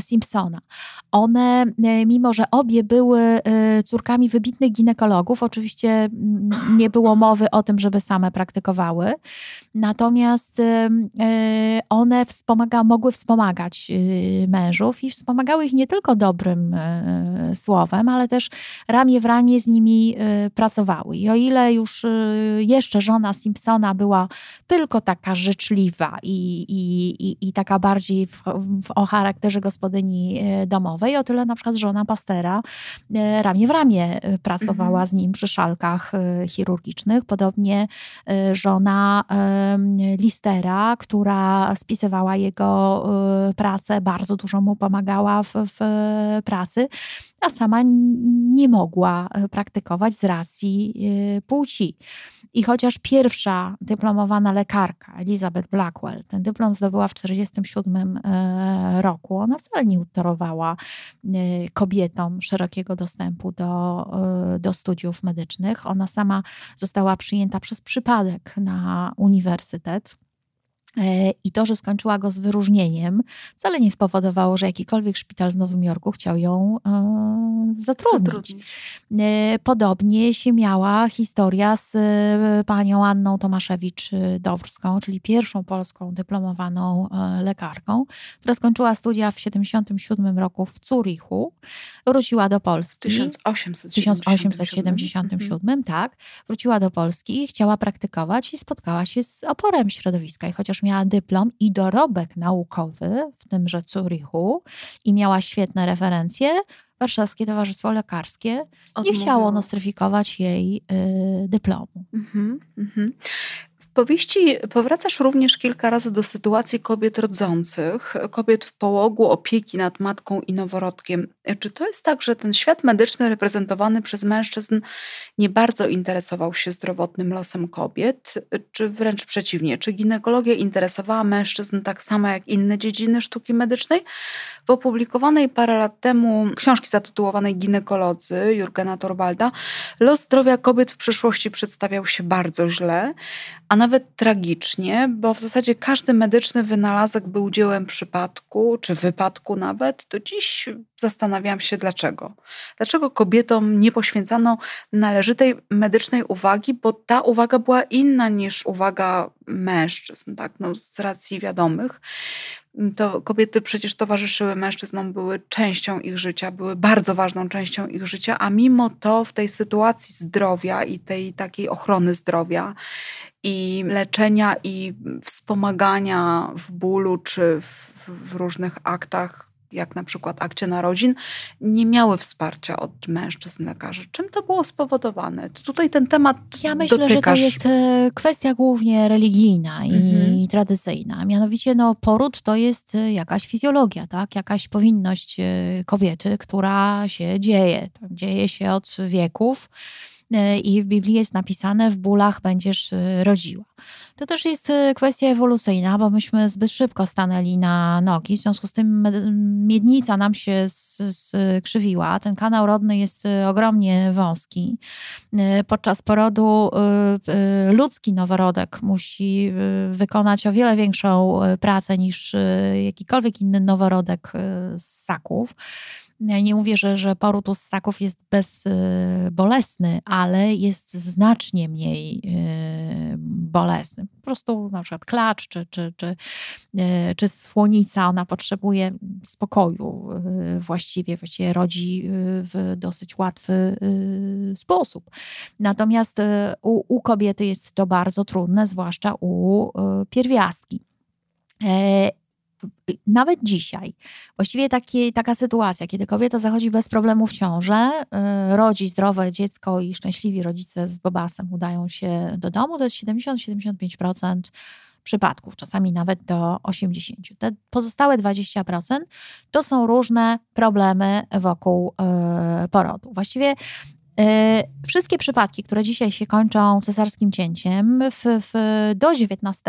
Speaker 3: Simpsona, one, mimo że obie były córkami wybitnych ginekologów, ginekologów. Oczywiście nie było mowy o tym, żeby same praktykowały. Natomiast one wspomaga, mogły wspomagać mężów i wspomagały ich nie tylko dobrym słowem, ale też ramię w ramię z nimi pracowały. I o ile już jeszcze żona Simpsona była tylko taka życzliwa i, i, i, taka bardziej w, w, o charakterze gospodyni domowej, o tyle na przykład żona Pastera ramię w ramię pracowała z nim przy szalkach chirurgicznych. Podobnie żona Listera, która spisywała jego pracę, bardzo dużo mu pomagała w, w pracy, a sama nie mogła praktykować z racji płci. I chociaż pierwsza dyplomowana lekarka, Elizabeth Blackwell, ten dyplom zdobyła w 1947 e, roku, ona wcale nie utorowała e, kobietom szerokiego dostępu do, e, do studiów medycznych. Ona sama została przyjęta przez przypadek na uniwersytet. E, I to, że skończyła go z wyróżnieniem, wcale nie spowodowało, że jakikolwiek szpital w Nowym Jorku chciał ją e, zatrudnić. zatrudnić. E, podobnie się miała historia z panią Anną Tomaszewicz-Dobrską, czyli pierwszą polską dyplomowaną lekarką, która skończyła studia w 1977 roku w Zurichu, wróciła do Polski.
Speaker 2: 1877.
Speaker 3: 1877, tak. Wróciła do Polski i chciała praktykować i spotkała się z oporem środowiska. I chociaż miała dyplom i dorobek naukowy w tymże Zurichu i miała świetne referencje, Warszawskie Towarzystwo Lekarskie Odmówiło. nie chciało nostryfikować jej y, dyplomu. Mm -hmm,
Speaker 2: powieści powracasz również kilka razy do sytuacji kobiet rodzących, kobiet w połogu, opieki nad matką i noworodkiem. Czy to jest tak, że ten świat medyczny reprezentowany przez mężczyzn nie bardzo interesował się zdrowotnym losem kobiet, czy wręcz przeciwnie? Czy ginekologia interesowała mężczyzn tak samo jak inne dziedziny sztuki medycznej? W opublikowanej parę lat temu książki zatytułowanej Ginekolodzy Jurgena Torwalda los zdrowia kobiet w przeszłości przedstawiał się bardzo źle, a nawet tragicznie, bo w zasadzie każdy medyczny wynalazek był dziełem przypadku, czy wypadku nawet. Do dziś zastanawiam się dlaczego. Dlaczego kobietom nie poświęcano należytej medycznej uwagi, bo ta uwaga była inna niż uwaga mężczyzn, tak? no, z racji wiadomych to kobiety przecież towarzyszyły mężczyznom, były częścią ich życia, były bardzo ważną częścią ich życia, a mimo to w tej sytuacji zdrowia i tej takiej ochrony zdrowia i leczenia i wspomagania w bólu czy w, w różnych aktach jak na przykład akcie narodzin, nie miały wsparcia od mężczyzn lekarzy. Czym to było spowodowane? Tutaj ten temat
Speaker 3: Ja myślę,
Speaker 2: dotykasz...
Speaker 3: że to jest e, kwestia głównie religijna i mhm. tradycyjna. Mianowicie no, poród to jest e, jakaś fizjologia, tak? jakaś powinność e, kobiety, która się dzieje. Dzieje się od wieków i w Biblii jest napisane: W bólach będziesz rodziła. To też jest y, kwestia ewolucyjna, bo myśmy zbyt szybko stanęli na nogi, w związku z tym miednica nam się skrzywiła. Ten kanał rodny jest y, ogromnie wąski. Y, podczas porodu ludzki noworodek musi wykonać o wiele większą pracę niż jakikolwiek inny noworodek z ssaków. Ja nie mówię, że, że poród u ssaków jest bezbolesny, ale jest znacznie mniej bolesny. Po prostu na przykład klacz czy, czy, czy, e, czy słonica, ona potrzebuje spokoju e, właściwie, właściwie rodzi e, w dosyć łatwy sposób. Natomiast u, u kobiety jest to bardzo trudne, zwłaszcza u pierwiastki nawet dzisiaj, właściwie takie, taka sytuacja, kiedy kobieta zachodzi bez problemu w ciążę, yy, rodzi zdrowe dziecko i szczęśliwi rodzice z bobasem udają się do domu, to jest 70-75% przypadków, czasami nawet do 80%. Te pozostałe 20% to są różne problemy wokół yy, porodu. Właściwie wszystkie przypadki, które dzisiaj się kończą cesarskim cięciem, w, w, do XIX,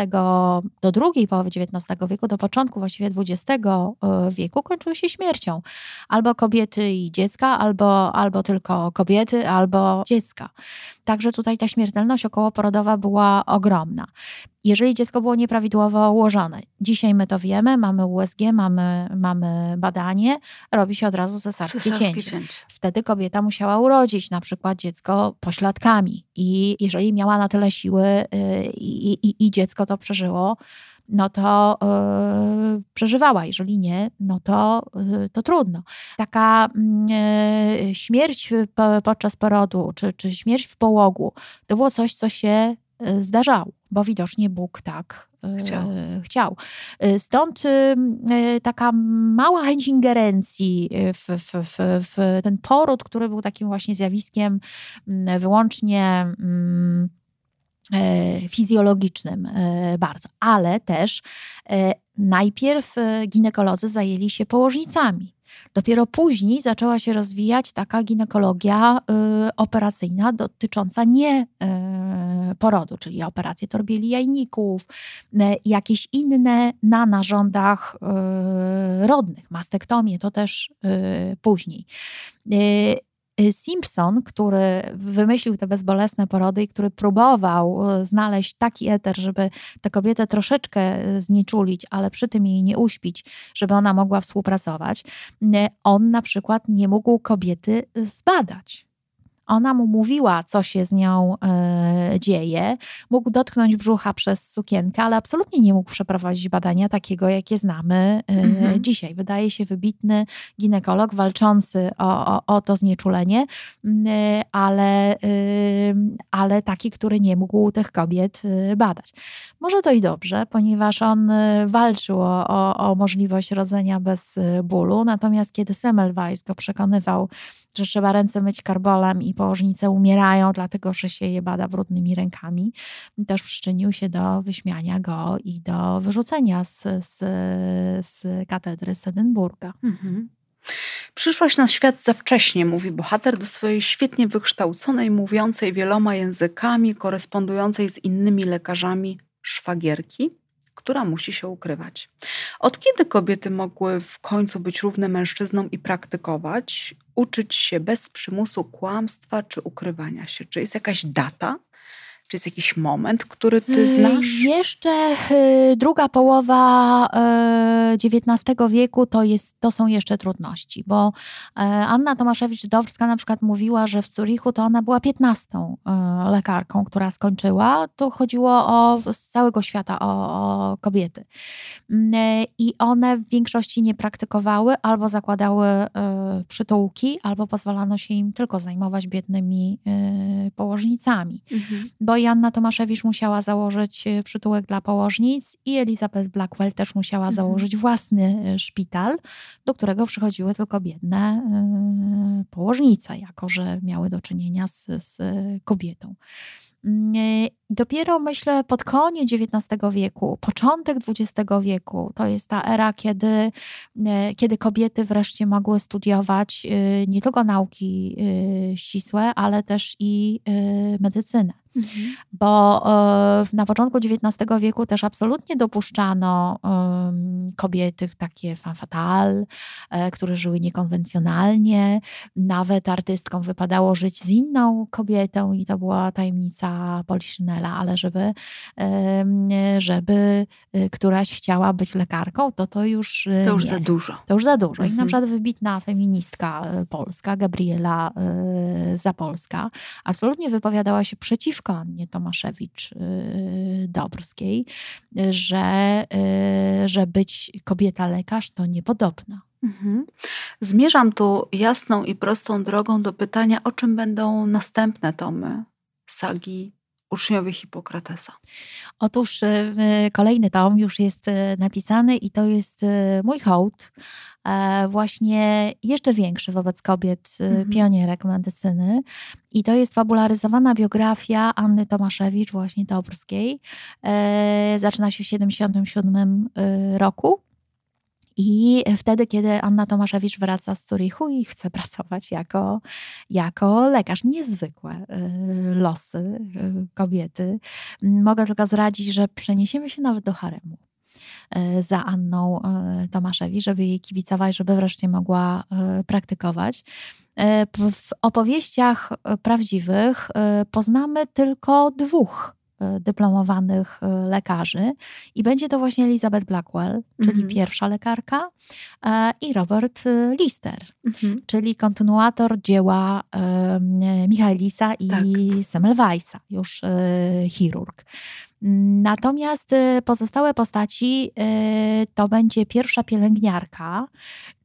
Speaker 3: do drugiej połowy XIX wieku, do początku właściwie XX e, wieku, kończyły się śmiercią. Albo kobiety i dziecka, albo, albo tylko kobiety, albo dziecka. Także tutaj ta śmiertelność okołoporodowa była ogromna. Jeżeli dziecko było nieprawidłowo ułożone, dzisiaj my to wiemy, mamy USG, mamy, mamy badanie, robi się od razu cesarskie,
Speaker 2: Cesarskie
Speaker 3: cięcie.
Speaker 2: cięcie.
Speaker 3: Wtedy kobieta musiała urodzić na przykład dziecko pośladkami i jeżeli miała na tyle siły y, i, i, i dziecko to przeżyło, no to y, przeżywała. Jeżeli nie, no to, y, to trudno. Taka y, śmierć po, podczas porodu, czy, czy śmierć w połogu, to było coś, co się zdarzało, bo widocznie Bóg tak
Speaker 2: Chciał.
Speaker 3: chciał. Stąd y, taka mała chęć ingerencji w, w, w, w ten poród, który był takim właśnie zjawiskiem mm, wyłącznie mm, fizjologicznym e, bardzo, ale też e, najpierw e, ginekolodzy zajęli się położnicami. Dopiero później zaczęła się rozwijać taka ginekologia e, operacyjna dotycząca nie e, porodu, czyli operacje torbieli jajników, e, jakieś inne na narządach e, rodnych, mastektomię to też e, później. E, Simpson, który wymyślił te bezbolesne porody i który próbował e, znaleźć taki eter, żeby tę kobietę troszeczkę e, znieczulić, ale przy tym jej nie uśpić, żeby ona mogła współpracować, on na przykład nie mógł kobiety zbadać. Ona mu mówiła, co się z nią e, dzieje, mógł dotknąć brzucha przez sukienkę, ale absolutnie nie mógł przeprowadzić badania takiego, jakie znamy e,
Speaker 2: Mhm.
Speaker 3: dzisiaj. Wydaje się wybitny ginekolog walczący o, o, o to znieczulenie, e, ale, ale taki, który nie mógł tych kobiet badać. Może to i dobrze, ponieważ on walczył o, o, o możliwość rodzenia bez bólu, natomiast kiedy Semmelweis go przekonywał, że trzeba ręce myć karbolem i położnice umierają, dlatego że się je bada brudnymi rękami, też przyczynił się do wyśmiania go i do wyrzucenia z, z, z katedry z Edynburga.
Speaker 2: Mhm. Przyszłaś na świat za wcześnie, mówi bohater do swojej świetnie wykształconej, mówiącej wieloma językami, korespondującej z innymi lekarzami szwagierki, która musi się ukrywać. Od kiedy kobiety mogły w końcu być równe mężczyznom i praktykować, uczyć się bez przymusu kłamstwa czy ukrywania się? Czy jest jakaś data? Czy jest jakiś moment, który ty
Speaker 3: Y,
Speaker 2: znasz?
Speaker 3: Jeszcze y, druga połowa y, XIX wieku to, jest, to są jeszcze trudności, bo y, Anna Tomaszewicz-Dowska na przykład mówiła, że w Zurichu to ona była 15 y, lekarką, która skończyła. Tu chodziło o, z całego świata o, o kobiety. Mm, y, I one w większości nie praktykowały albo zakładały y, przytułki, albo pozwalano się im tylko zajmować biednymi y, położnicami
Speaker 2: Mhm.
Speaker 3: bo Janna Tomaszewicz musiała założyć e, przytułek dla położnic i Elizabeth Blackwell też musiała
Speaker 2: Mhm.
Speaker 3: założyć własny e, szpital, do którego przychodziły tylko biedne e, położnice, jako że miały do czynienia z, z kobietą. Dopiero myślę pod koniec XIX wieku, początek XX wieku, to jest ta era, kiedy, e, kiedy kobiety wreszcie mogły studiować e, nie tylko nauki e, ścisłe, ale też i medycynę
Speaker 2: Mhm.
Speaker 3: bo na początku XIX wieku też absolutnie dopuszczano kobiety takie e, które żyły niekonwencjonalnie. Nawet artystkom wypadało żyć z inną kobietą i to była tajemnica Poliszynela, ale żeby, żeby e, któraś chciała być lekarką, to to już e,
Speaker 2: To już
Speaker 3: nie.
Speaker 2: za dużo.
Speaker 3: To już za dużo. I na
Speaker 2: Mhm.
Speaker 3: przykład wybitna feministka e, polska, Gabriela Zapolska, absolutnie wypowiadała się przeciwko Annie Tomaszewicz-Dobrskiej, że, że być kobieta lekarz to niepodobna.
Speaker 2: Mhm. Zmierzam tu jasną i prostą drogą do pytania, o czym będą następne tomy sagi uczniowie Hipokratesa.
Speaker 3: Otóż e, kolejny tom już jest e, napisany i to jest e, mój hołd, właśnie jeszcze większy wobec kobiet,
Speaker 2: Mhm.
Speaker 3: pionierek medycyny. I to jest fabularyzowana biografia Anny Tomaszewicz, właśnie Dobrskiej. Zaczyna się w 1977 roku. I wtedy, kiedy Anna Tomaszewicz wraca z Zurichu i chce pracować jako, jako lekarz. Niezwykłe y, losy y, kobiety. Mogę tylko zdradzić, że przeniesiemy się nawet do haremu. za Anną Tomaszewicz, żeby jej kibicować, żeby wreszcie mogła praktykować. W opowieściach prawdziwych poznamy tylko dwóch dyplomowanych e, lekarzy i będzie to właśnie Elizabeth Blackwell, czyli mhm. pierwsza lekarka e, i Robert Lister, mhm. czyli kontynuator dzieła Michaelisa i tak. Semmelweisa, już chirurg. Natomiast pozostałe postaci to będzie pierwsza pielęgniarka,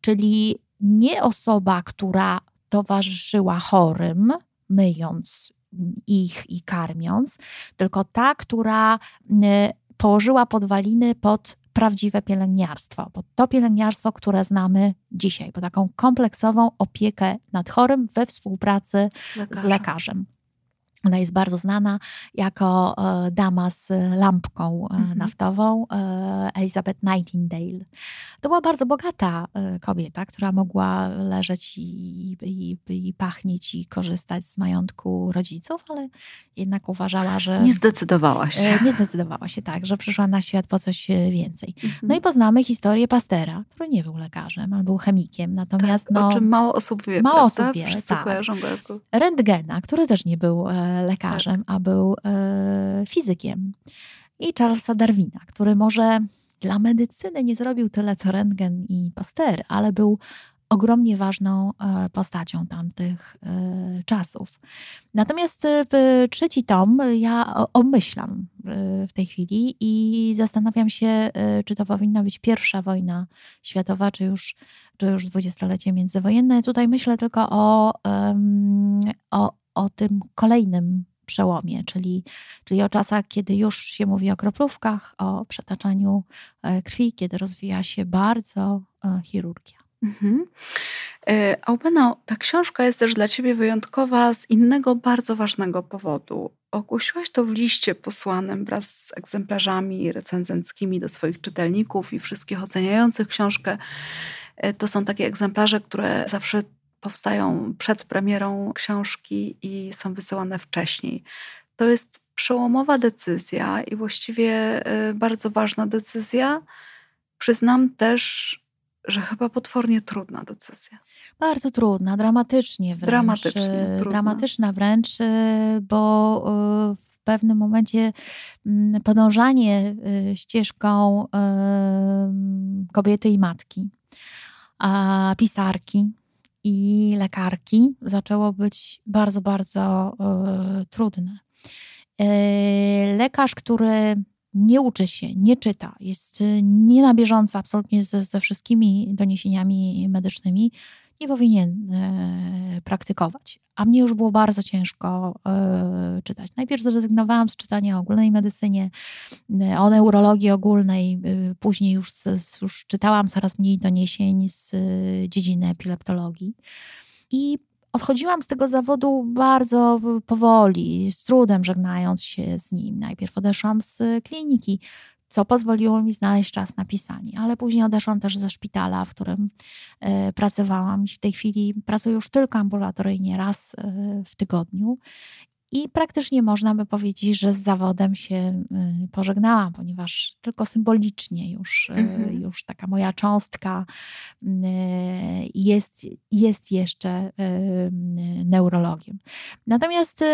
Speaker 3: czyli nie osoba, która towarzyszyła chorym, myjąc ich i karmiąc, tylko ta, która położyła podwaliny pod prawdziwe pielęgniarstwo, pod to pielęgniarstwo, które znamy dzisiaj, po taką kompleksową opiekę nad chorym we współpracy z lekarzem. Z lekarzem. Ona jest bardzo znana jako e, dama z lampką e, mhm. naftową, e, Elizabeth Nightingale. To była bardzo bogata kobieta, która mogła leżeć i, i, i pachnieć i korzystać z majątku rodziców, ale jednak uważała, że.
Speaker 2: Nie zdecydowała się.
Speaker 3: Nie zdecydowała się tak, że przyszła na świat po coś więcej. Mhm. No i poznamy historię Pastera, który nie był lekarzem, ale był chemikiem. Natomiast.
Speaker 2: Tak,
Speaker 3: no,
Speaker 2: o czym mało osób wie.
Speaker 3: Mało
Speaker 2: prawda?
Speaker 3: osób wie.
Speaker 2: Wszyscy
Speaker 3: tak.
Speaker 2: kojarzą go jako.
Speaker 3: Rentgena, który też nie był lekarzem, tak. a był e, fizykiem. I Charlesa Darwina, który może dla medycyny nie zrobił tyle co Rentgen i Pasteur, ale był ogromnie ważną e, postacią tamtych e, czasów. Natomiast trzeci tom ja obmyślam w tej chwili i zastanawiam się, czy to powinna być pierwsza wojna światowa, czy już, czy już dwudziestolecie międzywojenne. Tutaj myślę tylko o, o, o tym kolejnym przełomie, czyli, czyli o czasach, kiedy już się mówi o kroplówkach, o przetaczaniu e, krwi, kiedy rozwija się bardzo e, chirurgia. Mhm.
Speaker 2: E, Aubeno, ta książka jest też dla Ciebie wyjątkowa z innego bardzo ważnego powodu. Ogłosiłaś to w liście posłanym wraz z egzemplarzami recenzenckimi do swoich czytelników i wszystkich oceniających książkę. To są takie egzemplarze, które zawsze powstają przed premierą książki i są wysyłane wcześniej. To jest przełomowa decyzja i właściwie y, bardzo ważna decyzja. Przyznam też, że chyba potwornie trudna decyzja.
Speaker 3: Bardzo trudna, dramatycznie wręcz.
Speaker 2: Dramatycznie, y, trudna.
Speaker 3: Dramatyczna wręcz, y, bo w pewnym momencie mm, podążanie ścieżką kobiety i matki, pisarki, i lekarki zaczęło być bardzo, bardzo y, trudne. Y, lekarz, który nie uczy się, nie czyta, jest nie na bieżąco absolutnie ze, ze wszystkimi doniesieniami medycznymi, nie powinien e, praktykować. A mnie już było bardzo ciężko e, czytać. Najpierw zrezygnowałam z czytania o ogólnej medycynie, e, o neurologii ogólnej, później już, już czytałam coraz mniej doniesień z dziedziny epileptologii. I odchodziłam z tego zawodu bardzo powoli, z trudem żegnając się z nim. Najpierw odeszłam z kliniki, co pozwoliło mi znaleźć czas na pisanie. Ale później odeszłam też ze szpitala, w którym e, pracowałam. W tej chwili pracuję już tylko ambulatoryjnie raz e, w tygodniu i praktycznie można by powiedzieć, że z zawodem się y, pożegnałam, ponieważ tylko symbolicznie już, y, mhm. już taka moja cząstka y, jest, jest jeszcze neurologiem. Natomiast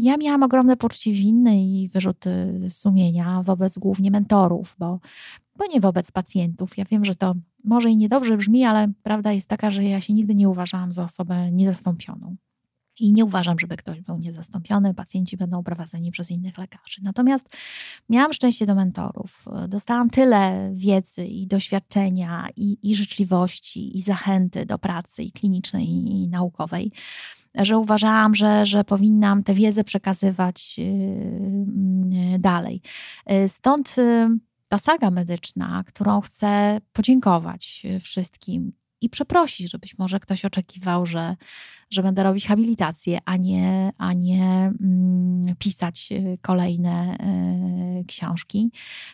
Speaker 3: ja miałam ogromne poczucie winy i wyrzuty sumienia wobec głównie mentorów, bo, bo nie wobec pacjentów. Ja wiem, że to może i niedobrze brzmi, ale prawda jest taka, że ja się nigdy nie uważałam za osobę niezastąpioną. I nie uważam, żeby ktoś był niezastąpiony. Pacjenci będą prowadzeni przez innych lekarzy. Natomiast miałam szczęście do mentorów. Dostałam tyle wiedzy i doświadczenia, i, i życzliwości, i zachęty do pracy i klinicznej, i naukowej, że uważałam, że, że powinnam tę wiedzę przekazywać yy, dalej. Stąd yy, ta saga medyczna, którą chcę podziękować wszystkim i przeprosić, że być może ktoś oczekiwał, że, że będę robić habilitację, a nie, a nie mm, pisać y, kolejne y, książki.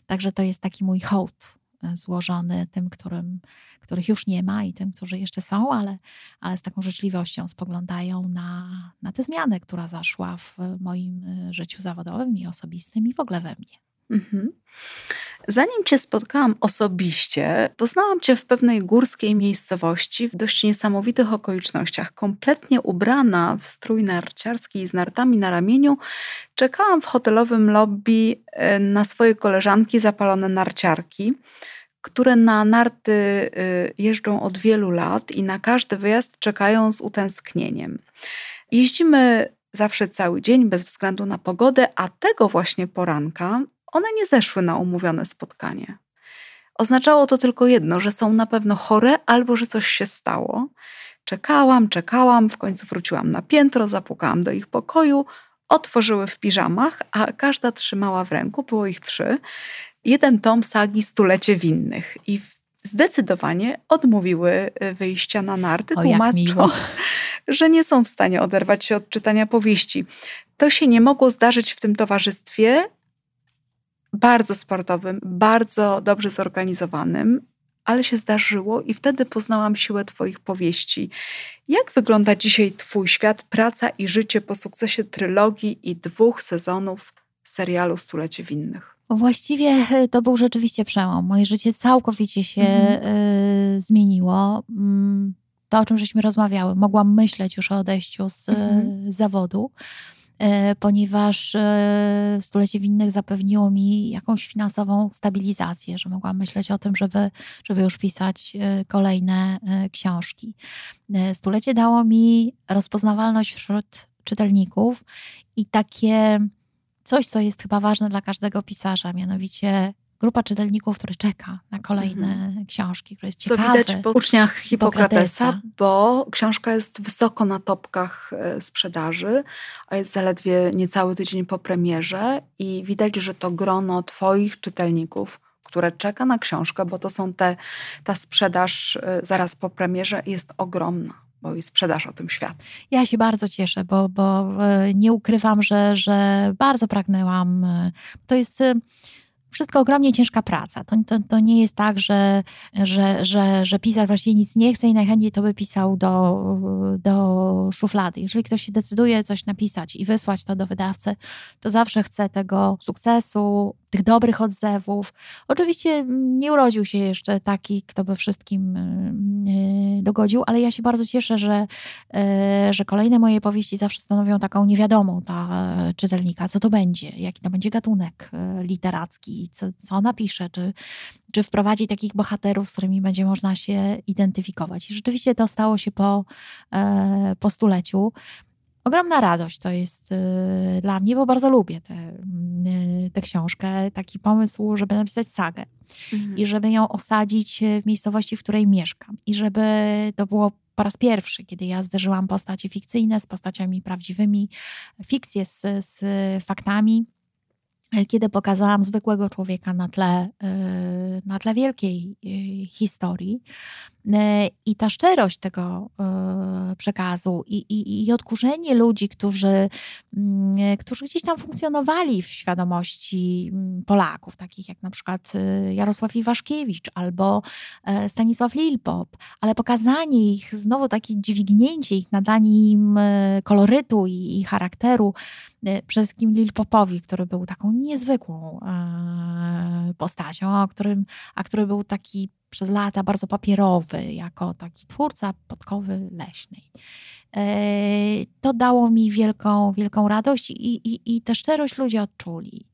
Speaker 3: Także to jest taki mój hołd y, złożony tym, którym, których już nie ma i tym, którzy jeszcze są, ale, ale z taką życzliwością spoglądają na, na tę zmianę, która zaszła w moim życiu zawodowym i osobistym i w ogóle we mnie. Mhm.
Speaker 2: Zanim Cię spotkałam osobiście, poznałam Cię w pewnej górskiej miejscowości w dość niesamowitych okolicznościach. Kompletnie ubrana w strój narciarski z nartami na ramieniu, czekałam w hotelowym lobby e, na swoje koleżanki zapalone narciarki które na narty y, jeżdżą od wielu lat i na każdy wyjazd czekają z utęsknieniem. Jeździmy zawsze cały dzień, bez względu na pogodę, a tego właśnie poranka one nie zeszły na umówione spotkanie. Oznaczało to tylko jedno, że są na pewno chore albo że coś się stało. Czekałam, czekałam, w końcu wróciłam na piętro, zapukałam do ich pokoju, otworzyły w piżamach, a każda trzymała w ręku, było ich trzy, jeden tom sagi Stulecie Winnych. I zdecydowanie odmówiły y, wyjścia na narty,
Speaker 3: o,
Speaker 2: tłumacząc, (laughs) że nie są w stanie oderwać się od czytania powieści. To się nie mogło zdarzyć w tym towarzystwie bardzo sportowym, bardzo dobrze zorganizowanym, ale się zdarzyło i wtedy poznałam siłę Twoich powieści. Jak wygląda dzisiaj Twój świat, praca i życie po sukcesie trylogii i dwóch sezonów serialu Stulecie Winnych?
Speaker 3: Właściwie e, to był rzeczywiście przełom. Moje życie całkowicie się mhm. y, zmieniło. Mm, to, o czym żeśmy rozmawiały, mogłam myśleć już o odejściu z mhm. zawodu, ponieważ y, Stulecie Winnych zapewniło mi jakąś finansową stabilizację, że mogłam myśleć o tym, żeby, żeby już pisać kolejne książki. Stulecie dało mi rozpoznawalność wśród czytelników i takie coś, co jest chyba ważne dla każdego pisarza, mianowicie grupa czytelników, który czeka na kolejne mhm. książki, które jest ciekawe.
Speaker 2: Co widać po uczniach Hipokratesa, bo książka jest wysoko na topkach e, sprzedaży, a jest zaledwie niecały tydzień po premierze i widać, że to grono twoich czytelników, które czeka na książkę, bo to są te, ta sprzedaż e, zaraz po premierze jest ogromna bo i sprzedaż o tym świat.
Speaker 3: Ja się bardzo cieszę, bo, bo e, nie ukrywam, że, że bardzo pragnęłam. To jest wszystko ogromnie ciężka praca. To, to, to nie jest tak, że, że, że, że pisarz właśnie nic nie chce i najchętniej to by pisał do, do szuflady. Jeżeli ktoś się decyduje coś napisać i wysłać to do wydawcy, to zawsze chce tego sukcesu, tych dobrych odzewów. Oczywiście nie urodził się jeszcze taki, kto by wszystkim yy, dogodził, ale ja się bardzo cieszę, że, yy, że kolejne moje powieści zawsze stanowią taką niewiadomą dla czytelnika, co to będzie, jaki to będzie gatunek yy, co, co napisze, czy, czy wprowadzi takich bohaterów, z którymi będzie można się identyfikować. I rzeczywiście to stało się po, po stuleciu ogromna radość to jest y, dla mnie, bo bardzo lubię tę y, tę książkę. Taki pomysł, żeby napisać sagę mhm. i żeby ją osadzić w miejscowości, w której mieszkam. I żeby to było po raz pierwszy, kiedy ja zderzyłam postacie fikcyjne z postaciami prawdziwymi, fikcję z, z faktami kiedy pokazałam zwykłego człowieka na tle, y, na tle wielkiej historii. I ta szczerość tego e, przekazu i, i, i odkurzenie ludzi, którzy, mm, którzy gdzieś tam funkcjonowali w świadomości mm, Polaków, takich jak na przykład e, Jarosław Iwaszkiewicz albo e, Stanisław Lilpop, ale pokazanie ich, znowu takie dźwignięcie ich, nadanie im kolorytu i, i charakteru, przede wszystkim Lilpopowi, który był taką niezwykłą postacią, a, którym, a który był taki przez lata bardzo papierowy, jako taki twórca podkowy leśnej. E, to dało mi wielką, wielką radość i, i, i tę szczerość ludzie odczuli.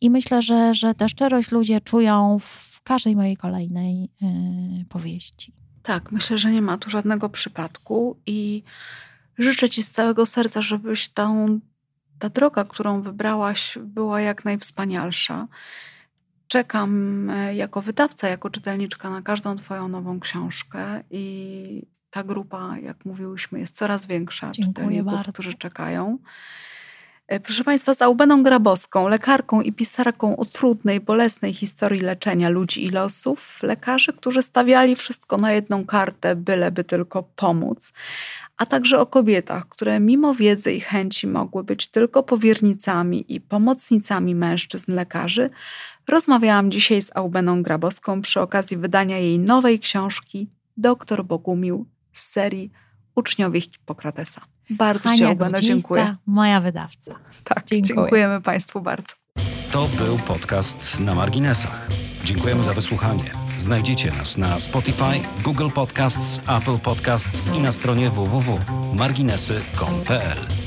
Speaker 3: I myślę, że, że tę szczerość ludzie czują w każdej mojej kolejnej e, powieści.
Speaker 2: Tak, myślę, że nie ma tu żadnego przypadku i życzę Ci z całego serca, żebyś tą, ta droga, którą wybrałaś, była jak najwspanialsza czekam e, jako wydawca, jako czytelniczka na każdą Twoją nową książkę i ta grupa, jak mówiłyśmy, jest coraz większa Dziękuję czytelników, bardzo. którzy czekają. E, proszę Państwa, z Aubeną Grabowską, lekarką i pisarką o trudnej, bolesnej historii leczenia ludzi i losów, lekarzy, którzy stawiali wszystko na jedną kartę, byleby tylko pomóc, a także o kobietach, które mimo wiedzy i chęci mogły być tylko powiernicami i pomocnicami mężczyzn lekarzy, rozmawiałam dzisiaj z Aubeną Grabowską przy okazji wydania jej nowej książki Doktor Bogumił z serii Uczniowie Hipokratesa. Bardzo Ci, Aubeno, dziękuję.
Speaker 3: moja wydawca.
Speaker 2: Tak, dziękuję. dziękujemy Państwu bardzo.
Speaker 1: To był podcast na marginesach. Dziękujemy za wysłuchanie. Znajdziecie nas na Spotify, Google Podcasts, Apple Podcasts i na stronie www.marginesy.pl.